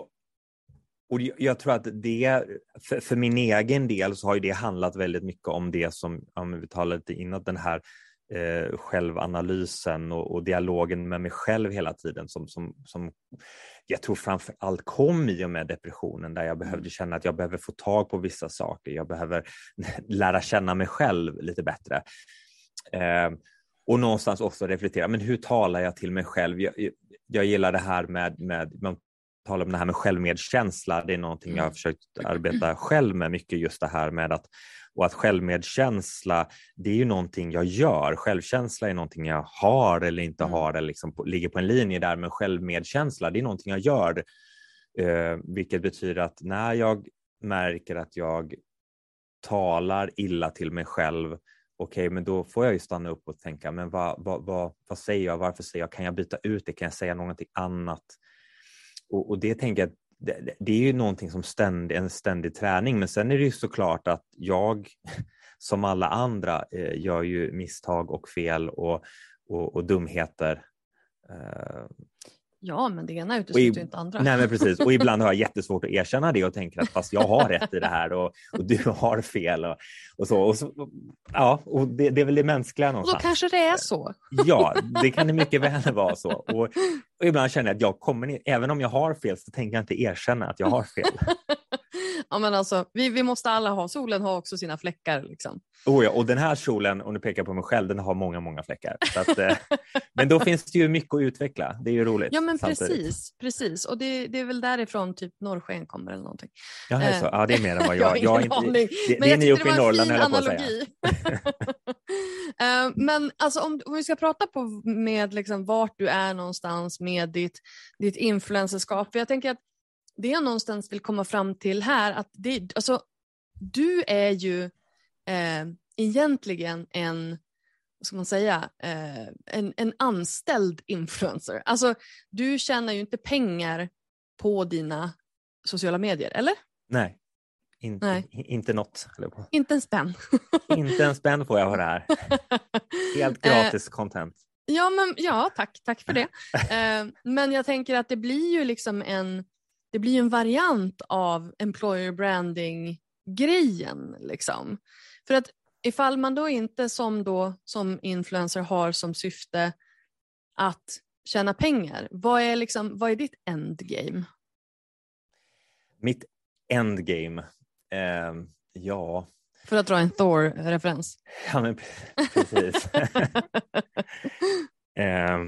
och jag- tror att det, för, för min egen del så har ju det handlat väldigt mycket om det som, om vi talade lite innan, den här eh, självanalysen och, och dialogen med mig själv hela tiden som, som, som jag tror framför allt kom i och med depressionen där jag behövde känna att jag behöver få tag på vissa saker. Jag behöver lära känna mig själv lite bättre. Eh, och någonstans också reflektera, men hur talar jag till mig själv? Jag, jag, jag gillar det här med, med man talar om det här med självmedkänsla. Det är någonting jag har försökt arbeta själv med mycket just det här med att och att självmedkänsla, det är ju någonting jag gör. Självkänsla är någonting jag har eller inte Mm. har eller liksom på, ligger på en linje där. Men självmedkänsla, det är någonting jag gör. Eh, vilket betyder att när jag märker att jag talar illa till mig själv, okej, men då får jag ju stanna upp och tänka, men vad, vad, vad, vad säger jag? Varför säger jag? Kan jag byta ut det? Kan jag säga någonting annat? Och, och det tänker jag, det, det- är ju någonting som ständigt, en ständig träning, men sen är det ju såklart att jag som alla andra eh, gör ju misstag och fel och, och, och dumheter. Eh, Eh, Ja, men det ena utesluter ju inte andra. Nej, men precis. Och ibland har jag jättesvårt att erkänna det och tänker att fast jag har rätt i det här och, och du har fel. Och, och så. Och så ja, och det, det är väl det mänskliga och då någonstans. kanske det är så. Ja, det kan det mycket väl vara så. Och, och ibland känner jag att jag kommer även om jag har fel så tänker jag inte erkänna att jag har fel. ja, men alltså, vi, vi måste alla ha, solen har också sina fläckar. Liksom. Oh ja, och den här kjolen, om du pekar på mig själv, den har många, många fläckar. Att, eh, men då finns det ju mycket att utveckla. Det är ju roligt. Ja, men samtidigt. precis. precis. Och det, det är väl därifrån typ norrsken kommer eller någonting. Ja, det är så. ja, det är mer än vad Jag har jag... jag, ingen inte, aning. det, Men det är jag ni uppe i Norrland, höll jag på att säga. Eh, Men alltså, om, om vi ska prata på med liksom vart du är någonstans med ditt, ditt influencerskap. För jag tänker att det jag någonstans vill komma fram till här, att det, alltså, du är ju eh, egentligen en, vad ska man säga, eh, en, en anställd influencer. Alltså, du tjänar ju inte pengar på dina sociala medier, eller? Nej, inte, Nej. inte något. på. Inte en spänn. Inte en spänn får jag för det här. Helt Eh, gratis content. Ja, men, ja tack, tack för det. Eh, men jag tänker att det blir ju liksom en, det blir ju en variant av employer branding-grejen. Liksom. För att ifall man då inte som, då, som influencer har som syfte att tjäna pengar, vad är, liksom, vad är ditt endgame? Mitt endgame. Eh, ja, För att dra en Thor-referens. ja men precis. eh,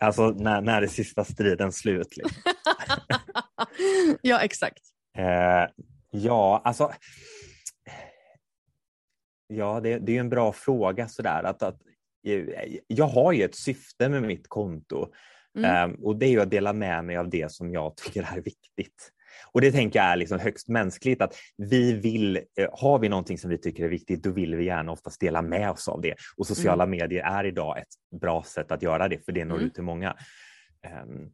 alltså när, när är sista striden slut? Liksom. ja, exakt. Eh, ja, alltså. Ja, det, det är en bra fråga sådär. Att, att, eh, jag har ju ett syfte med mitt konto Mm. eh, och det är ju att dela med mig av det som jag tycker är viktigt. Och det tänker jag är liksom högst mänskligt att vi vill, eh, har vi någonting som vi tycker är viktigt, då vill vi gärna oftast dela med oss av det. Och sociala medier är idag ett bra sätt att göra det, för det når Mm. ut till många. Ehm,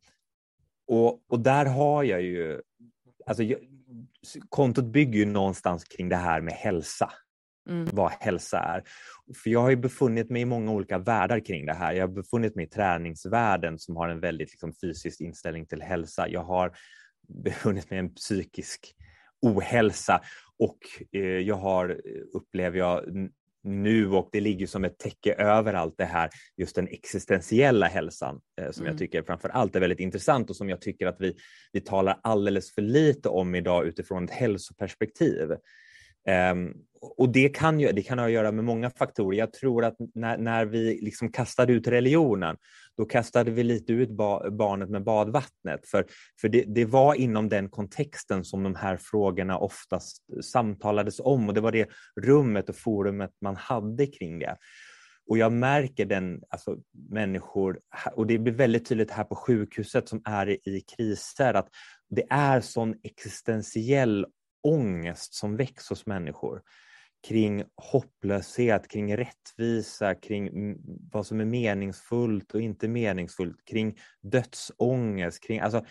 och, och där har jag ju, alltså jag, kontot bygger ju någonstans kring det här med hälsa. Mm. Vad hälsa är. För jag har ju befunnit mig i många olika världar kring det här. Jag har befunnit mig i träningsvärlden som har en väldigt liksom, fysisk inställning till hälsa. Jag har befunnit mig i en psykisk ohälsa och eh, jag har, upplever jag nu och det ligger som ett täcke över allt det här, just den existentiella hälsan eh, som mm. jag tycker framför allt är väldigt intressant och som jag tycker att vi, vi talar alldeles för lite om idag utifrån ett hälsoperspektiv. Um, och det kan, ju, det kan ha att göra med många faktorer. Jag tror att när, när vi liksom kastade ut religionen, då kastade vi lite ut ba, barnet med badvattnet. För, för det, det, var inom den kontexten som de här frågorna oftast samtalades om och det var det rummet och forumet man hade kring det. Och jag märker den, alltså människor, och det blir väldigt tydligt här på sjukhuset som är i kriser, att det är sån existentiell ångest som väcks hos människor kring hopplöshet, kring rättvisa, kring vad som är meningsfullt och inte meningsfullt, kring dödsångest, kring alltså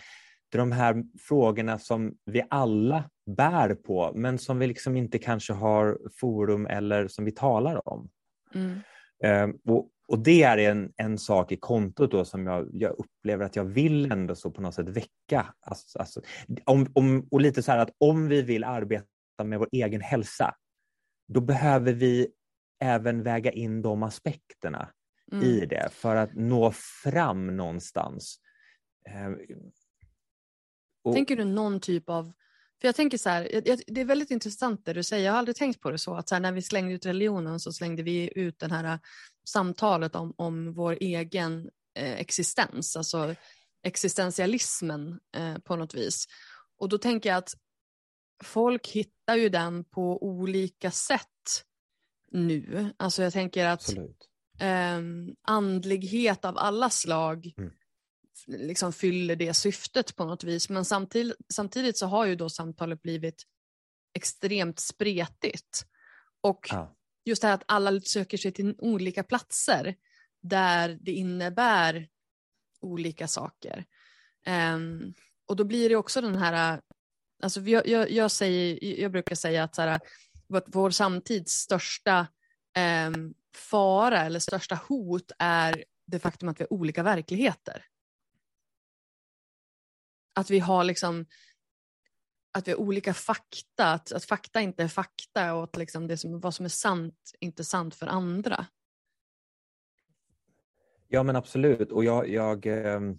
de här frågorna som vi alla bär på men som vi liksom inte kanske har forum eller som vi talar om. Mm. Um, och, och, det är en, en sak i kontot då som jag, jag upplever att jag vill ändå så på något sätt väcka. Alltså, alltså, om, om, och lite så här att om vi vill arbeta med vår egen hälsa då behöver vi även väga in de aspekterna mm. i det för att nå fram någonstans. Eh, och... Tänker du någon typ av för jag tänker så här, det är väldigt intressant det du säger, jag har aldrig tänkt på det så, att så här, när vi slängde ut religionen så slängde vi ut det här samtalet om, om vår egen eh, existens, alltså existentialismen eh, på något vis. Och då tänker jag att folk hittar ju den på olika sätt nu. Alltså jag tänker att eh, andlighet av alla slag mm. liksom fyller det syftet på något vis. Men samtidigt, samtidigt så har ju då samtalet blivit extremt spretigt. Och ja just det här att alla söker sig till olika platser där det innebär olika saker. Um, och då blir det också den här Alltså jag, jag, jag, säger, jag brukar säga att så här, vår samtids största um, fara eller största hot är det faktum att vi har olika verkligheter. Att vi har liksom att vi har olika fakta, att, att fakta inte är fakta och att liksom det som, vad som är sant inte är sant för andra. Ja men absolut och jag, jag, ehm,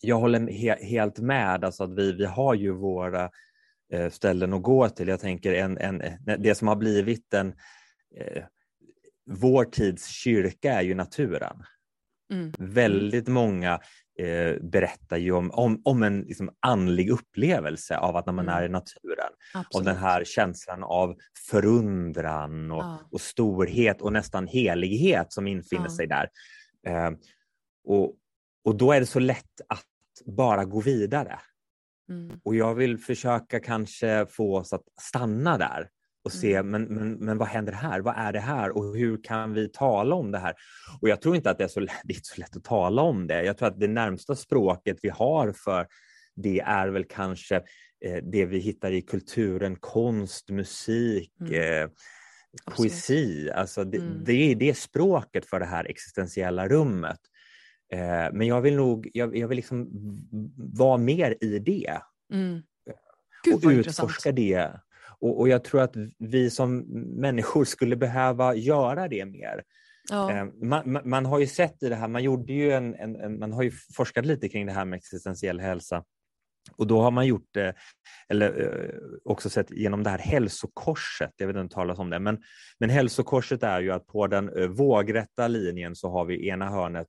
jag håller he helt med, alltså att vi, vi har ju våra eh, ställen att gå till. Jag tänker en, en, det som har blivit en, eh, vår tids kyrka är ju naturen. Mm. Väldigt många eh, berättar ju om, om, om en liksom, andlig upplevelse av att när man mm. är i naturen. Absolut. Och den här känslan av förundran och, ja. och storhet och nästan helighet som infinner ja. sig där. Eh, och, och då är det så lätt att bara gå vidare. Mm. Och jag vill försöka kanske få oss att stanna där och se, mm. men, men, men vad händer här? Vad är det här? Och hur kan vi tala om det här? Och jag tror inte att det är så, det är så lätt att tala om det. Jag tror att det närmsta språket vi har för det är väl kanske eh, det vi hittar i kulturen, konst, musik, mm. eh, poesi. Alltså det, mm. det, är det språket för det här existentiella rummet. Eh, men jag vill nog jag, jag vill liksom vara mer i det. Mm. Gud, och utforska intressant. det. Och, och, jag tror att vi som människor skulle behöva göra det mer. Ja. Eh, man, man, har ju sett i det här, man gjorde ju en, en, en, man har ju forskat lite kring det här med existentiell hälsa och då har man gjort det, eller eh, också sett genom det här hälsokorset, jag vet inte talas om det, men, men hälsokorset är ju att på den eh, vågrätta linjen så har vi ena hörnet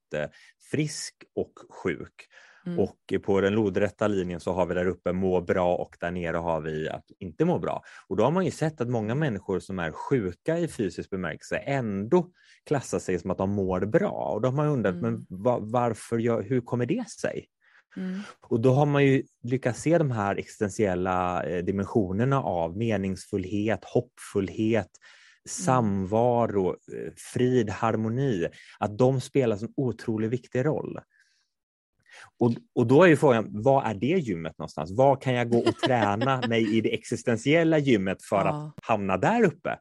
frisk och sjuk. Mm. Och på den lodrätta linjen så har vi där uppe må bra och där nere har vi att inte må bra. Och då har man ju sett att många människor som är sjuka i fysisk bemärkelse ändå klassar sig som att de mår bra. Och då har man undrat, mm. men varför, hur kommer det sig? Mm. Och då har man ju lyckats se de här existentiella eh, dimensionerna av meningsfullhet, hoppfullhet, mm. samvaro, eh, frid, harmoni, att de spelar en otroligt viktig roll. Och, och då är ju frågan, vad är det gymmet någonstans? Var kan jag gå och träna mig i det existentiella gymmet för Ja. att hamna där uppe?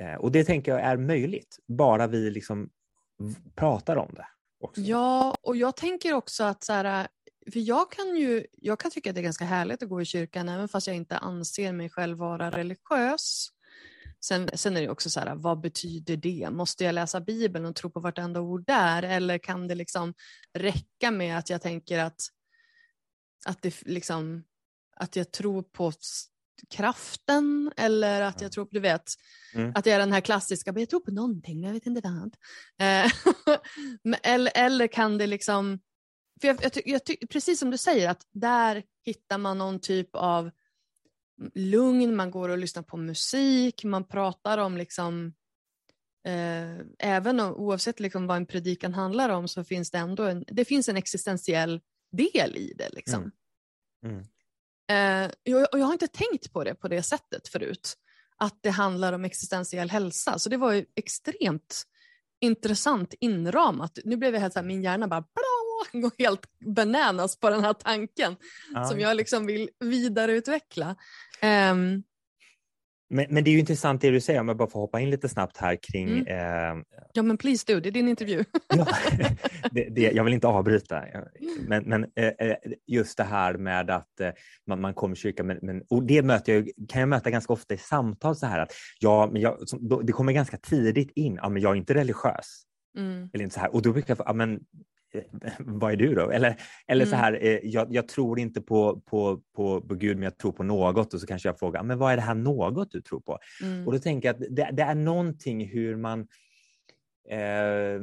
Eh, och det tänker jag är möjligt, bara vi liksom pratar om det. Också. Ja, och jag tänker också att så här, för jag kan ju, jag kan tycka att det är ganska härligt att gå i kyrkan även fast jag inte anser mig själv vara religiös. Sen, sen är det också så här, vad betyder det? Måste jag läsa Bibeln och tro på vartenda ord där? Eller kan det liksom räcka med att jag tänker att, att, det liksom, att jag tror på kraften eller att jag tror på, du vet, Mm. att jag är den här klassiska, men jag tror på någonting, men jag vet inte vad. Eh, eller, eller kan det liksom, för jag, jag, jag, precis som du säger, att där hittar man någon typ av lugn, man går och lyssnar på musik, man pratar om liksom eh, även om, oavsett liksom vad en predikan handlar om så finns det ändå en, det finns en existentiell del i det. Liksom. Mm. Eh, jag, och jag har inte tänkt på det på det sättet förut, att det handlar om existentiell hälsa. Så det var ju extremt intressant inramat. Nu blev jag helt så här, min hjärna bara bla, går helt bananas på den här tanken Ja. som jag liksom vill vidareutveckla. Ehm, Men, men det är ju intressant det du säger, om jag bara får hoppa in lite snabbt här kring Mm. eh, ja men please do, det är din intervju. Ja, det, det, jag vill inte avbryta, men, men eh, eh, just det här med att eh, man, man kommer i kyrkan, men, men, och det möter jag, kan jag möta ganska ofta i samtal så här att ja, men jag, som, då, det kommer ganska tidigt in, ja, men jag är inte religiös. Mm. Eller inte så här. Och då brukar jag ja, men vad är du då? Eller, eller så Mm. här, eh, jag, jag tror inte på, på, på, på Gud, men jag tror på något. Och så kanske jag frågar, men vad är det här något du tror på? Mm. Och då tänker jag att det, det är någonting hur man eh,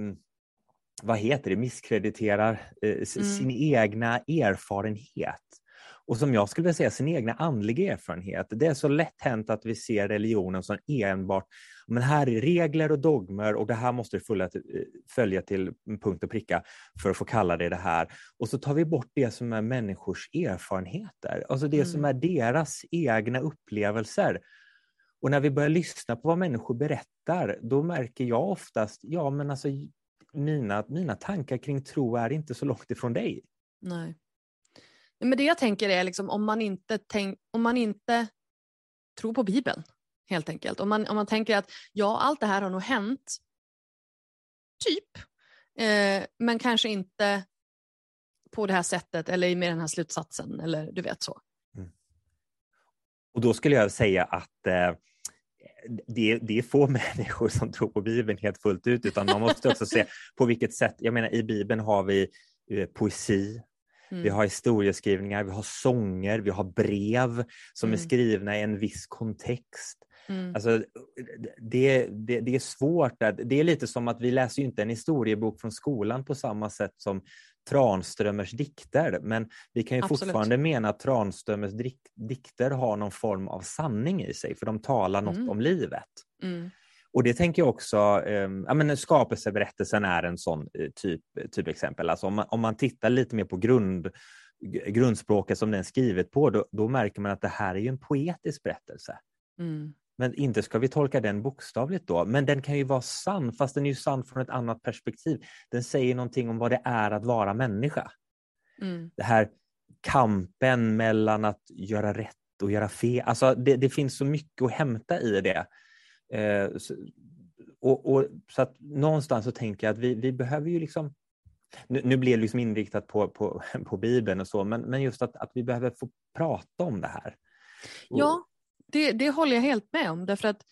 vad heter det, misskrediterar eh, Mm. sin egna erfarenhet. Och som jag skulle vilja säga, sin egna andliga erfarenhet. Det är så lätt hänt att vi ser religionen som enbart, men här är regler och dogmer och det här måste du följa till, eh, punkt och pricka för att få kalla det det här. Och så tar vi bort det som är människors erfarenheter, alltså det som Mm. är deras egna upplevelser. Och när vi börjar lyssna på vad människor berättar, då märker jag oftast, ja men alltså mina, mina tankar kring tro är inte så långt ifrån dig. Nej. Men det jag tänker är liksom om man inte, tänk, om man inte tror på Bibeln, helt enkelt. Om man, om man tänker att ja, allt det här har nog hänt, typ, eh, men kanske inte på det här sättet eller med den här slutsatsen eller du vet så. Mm. Och då skulle jag säga att eh, det, det är få människor som tror på Bibeln helt fullt ut, utan man måste också se på vilket sätt, jag menar i Bibeln har vi eh, poesi, Mm. vi har historieskrivningar, vi har sånger, vi har brev som är Mm. skrivna i en viss kontext. Mm. Alltså, det, det, det är svårt. Att, det är lite som att vi läser inte en historiebok från skolan på samma sätt som Tranströmers dikter, men vi kan ju Absolut. fortfarande mena att Tranströmers dik- dikter har någon form av sanning i sig, för de talar något Mm. om livet. Mm. Och det tänker jag också, eh, ja, men skapelseberättelsen är en sån eh, typ, typ exempel. Alltså om, man, om man tittar lite mer på grund, grundspråket som den är skrivet på, då, då märker man att det här är ju en poetisk berättelse. Mm. Men inte ska vi tolka den bokstavligt då, men den kan ju vara sann, fast den är ju sann från ett annat perspektiv. Den säger någonting om vad det är att vara människa. Mm. Det här kampen mellan att göra rätt och göra fel, alltså det, det finns så mycket att hämta i det. Eh, och, och, så att någonstans så tänker jag att vi, vi behöver ju liksom nu, nu blir det liksom inriktat på, på, på Bibeln och så, men, men just att, att vi behöver få prata om det här. Och- Ja, det, det håller jag helt med om. Därför att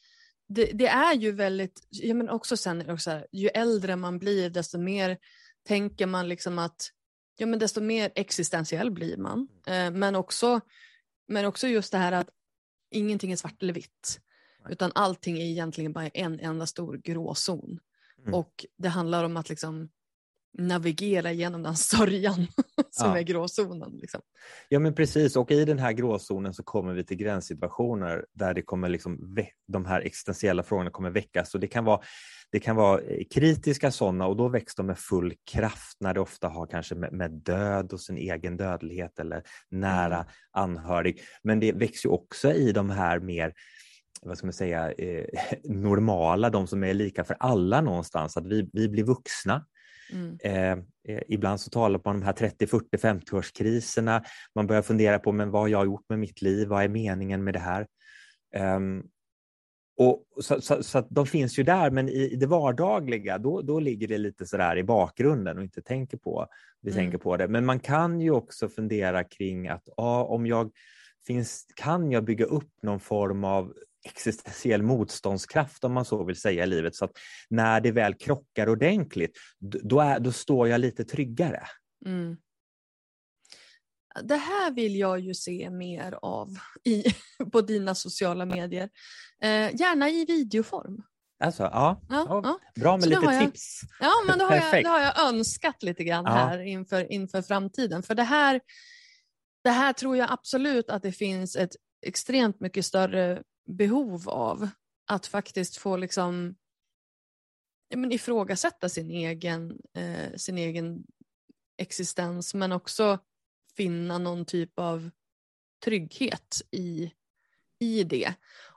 det, det är ju väldigt, ja, men också sen också här, ju äldre man blir desto mer tänker man liksom att, ja men desto mer existentiell blir man. Eh, men, också, men också just det här att ingenting är svart eller vitt. Utan allting är egentligen bara en enda stor gråzon. Mm. Och det handlar om att liksom navigera genom den sörjan som Ja. är gråzonen. Liksom. Ja men precis och i den här gråzonen så kommer vi till gränssituationer där det kommer liksom de här existentiella frågorna kommer väckas och det kan vara det kan vara kritiska sådana och då väcks de med full kraft när det ofta har kanske med, med död och sin egen dödlighet eller nära Mm. anhörig. Men det väcks ju också i de här mer vad ska man säga, eh, normala, de som är lika för alla någonstans, att vi, vi blir vuxna. Mm. Eh, eh ibland så talar man om de här 30, 40, 50-årskriserna. Man börjar fundera på men vad har jag gjort med mitt liv? Vad är meningen med det här? Um, och så, så, så, de finns ju där, men i, i det vardagliga då, då ligger det lite sådär i bakgrunden och inte tänker på, vi mm. tänker på det. Men man kan ju också fundera kring att ja, om jag finns, kan jag bygga upp någon form av existentiell motståndskraft om man så vill säga i livet så att när det väl krockar ordentligt då, är, då står jag lite tryggare. Mm. Det här vill jag ju se mer av i, på dina sociala medier. Eh, gärna i videoform. Alltså, ja. ja, ja. Bra med så lite jag, tips. Ja, men då har, jag, då har jag önskat lite grann ja. här inför, inför framtiden. För det här, det här tror jag absolut att det finns ett extremt mycket större behov av. Att faktiskt få liksom, ja, men ifrågasätta sin egen, eh, sin egen existens men också finna någon typ av trygghet i, i det.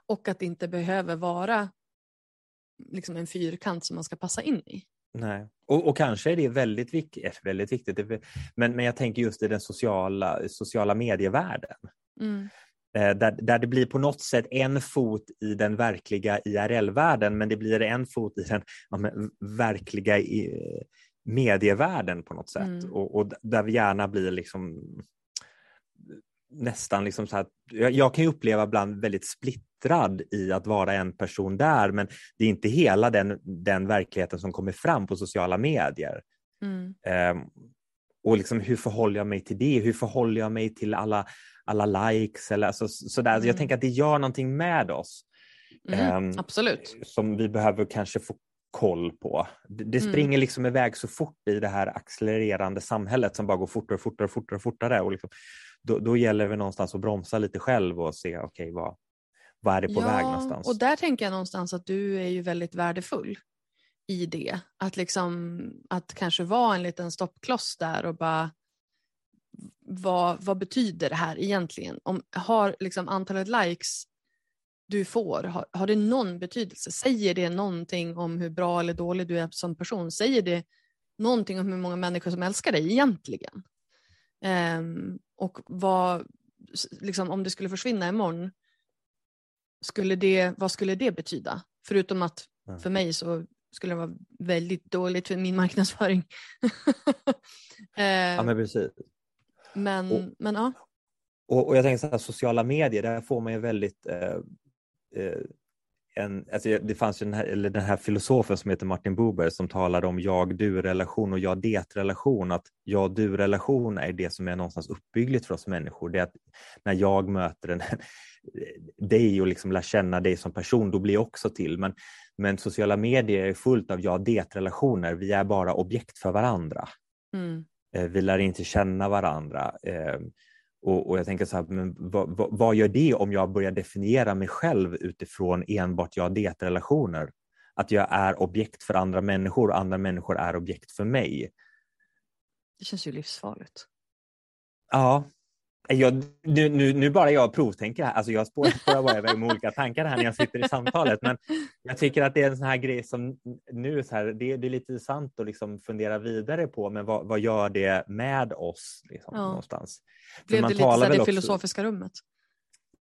Och att det inte behöver vara liksom en fyrkant som man ska passa in i. Nej. Och, och kanske är det väldigt, vik eh, väldigt viktigt, men, men jag tänker just i den sociala, sociala medievärlden. Mm. Eh, där, där det blir på något sätt en fot i den verkliga IRL-världen, men det blir en fot i den ja, verkliga i, medievärlden på något sätt. Mm. Och, och, där vi gärna blir liksom nästan liksom så här, jag, jag kan ju uppleva ibland väldigt splittrad i att vara en person där, men det är inte hela den, den verkligheten som kommer fram på sociala medier. Mm. Um, och liksom, hur förhåller jag mig till det? Hur förhåller jag mig till alla, alla likes? Eller, alltså, sådär. Mm. Jag tänker att det gör någonting med oss. Mm, um, absolut. Som vi behöver kanske få koll på. Det, det mm. springer liksom iväg så fort i det här accelererande samhället som bara går fortare och fortare och fortare. Och fortare och liksom, då, då gäller det någonstans att bromsa lite själv och se okej okay, vad, vad är det på ja, väg någonstans. Och där tänker jag någonstans att du är ju väldigt värdefull i det. Att, liksom, att kanske vara en liten stoppkloss där och bara vad, vad betyder det här egentligen? Om, har liksom antalet likes du får, har, har det någon betydelse? Säger det någonting om hur bra eller dålig du är som person? Säger det någonting om hur många människor som älskar dig egentligen? Um, och vad, liksom, om det skulle försvinna imorgon, skulle det, vad skulle det betyda? Förutom att för mig så skulle det vara väldigt dåligt för min marknadsföring. ja men precis. Men, och, men ja. Och, och jag tänker så här, sociala medier, där får man ju väldigt eh, eh, en, alltså det fanns ju den här, eller den här filosofen som heter Martin Buber som talade om jag-du-relation och jag-det-relation. Att jag-du-relation är det som är någonstans uppbyggligt för oss människor. Det är att när jag möter en, dig och liksom lär känna dig som person, då blir jag också till. Men, men sociala medier är fullt av jag-det-relationer. Vi är bara objekt för varandra. Mm. Eh, vi lär inte känna varandra. Eh, och, och, jag tänker så här, men vad, vad, vad, gör det om jag börjar definiera mig själv utifrån enbart jag-det-relationer? Att jag är objekt för andra människor och andra människor är objekt för mig. Det känns ju livsfarligt. Ja, jag, nu, nu, nu, bara jag provtänker här, alltså jag spårar bara iväg med olika tankar här när jag sitter i samtalet, men jag tycker att det är en sån här grej som nu så här, det, det är lite sant att liksom fundera vidare på, men vad, vad gör det med oss liksom, ja. någonstans? Blev det lite så det också... filosofiska rummet?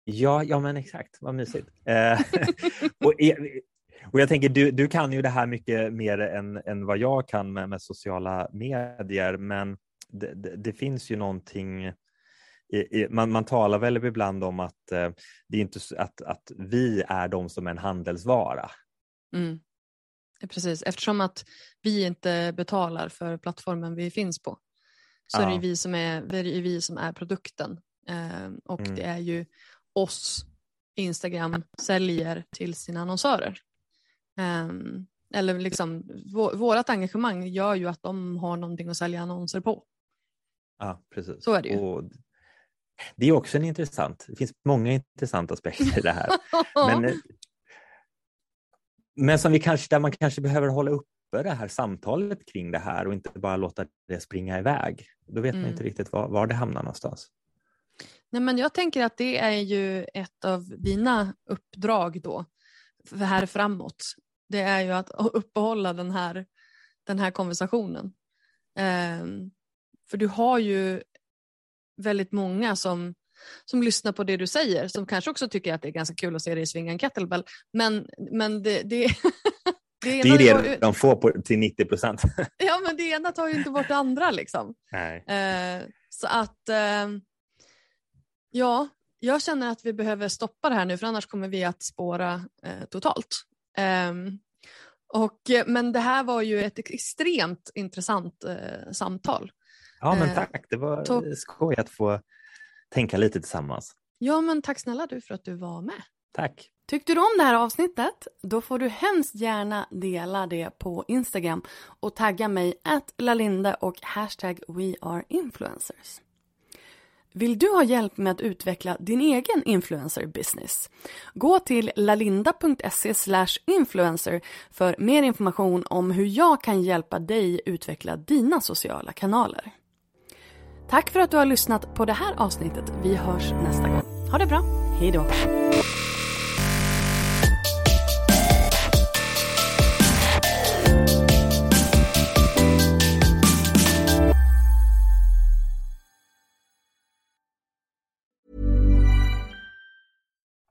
Ja, ja men exakt, vad mysigt. Eh, och, och jag tänker, du, du kan ju det här mycket mer än, än vad jag kan med, med sociala medier, men det, det, det finns ju någonting man, man talar väl ibland om att, eh, det är inte, att, att vi är de som är en handelsvara. Mm. Precis, eftersom att vi inte betalar för plattformen vi finns på så ja. är det vi som är, det är vi som är produkten. Eh, och mm. det är ju oss Instagram säljer till sina annonsörer. Eh, eller liksom, vårt engagemang gör ju att de har någonting att sälja annonser på. Ja, precis. Så är det ju. Och det är också en intressant, det finns många intressanta aspekter i det här. men, eh, men som vi kanske, där man kanske behöver hålla uppe det här samtalet kring det här och inte bara låta det springa iväg. Då vet mm. man inte riktigt var, var det hamnar någonstans. Nej, men jag tänker att det är ju ett av dina uppdrag då, här framåt. Det är ju att uppehålla den här, den här konversationen Um, för du har ju väldigt många som, som lyssnar på det du säger, som kanske också tycker att det är ganska kul att se dig svinga en kettlebell. Men, men det, det, det, det är det de får på, till 90 procent. ja, men det ena tar ju inte bort det andra. Liksom. Nej. Uh, så att, uh, ja, jag känner att vi behöver stoppa det här nu för annars kommer vi att spåra uh, totalt. Um, och, men det här var ju ett extremt intressant eh, samtal. Ja, men tack. Det var to- skoj att få tänka lite tillsammans. Ja, men tack snälla du för att du var med. Tack. Tyckte du om det här avsnittet? Då får du hemskt gärna dela det på Instagram och tagga mig att Lalinde och hashtag WeAreInfluencers. Vill du ha hjälp med att utveckla din egen influencer business? Gå till lalinda.se influencer för mer information om hur jag kan hjälpa dig utveckla dina sociala kanaler. Tack för att du har lyssnat på det här avsnittet. Vi hörs nästa gång. Ha det bra. Hej då.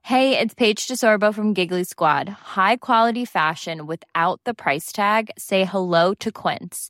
Hey, it's Paige DeSorbo from Giggly Squad. High quality fashion without the price tag. Say hello to Quince.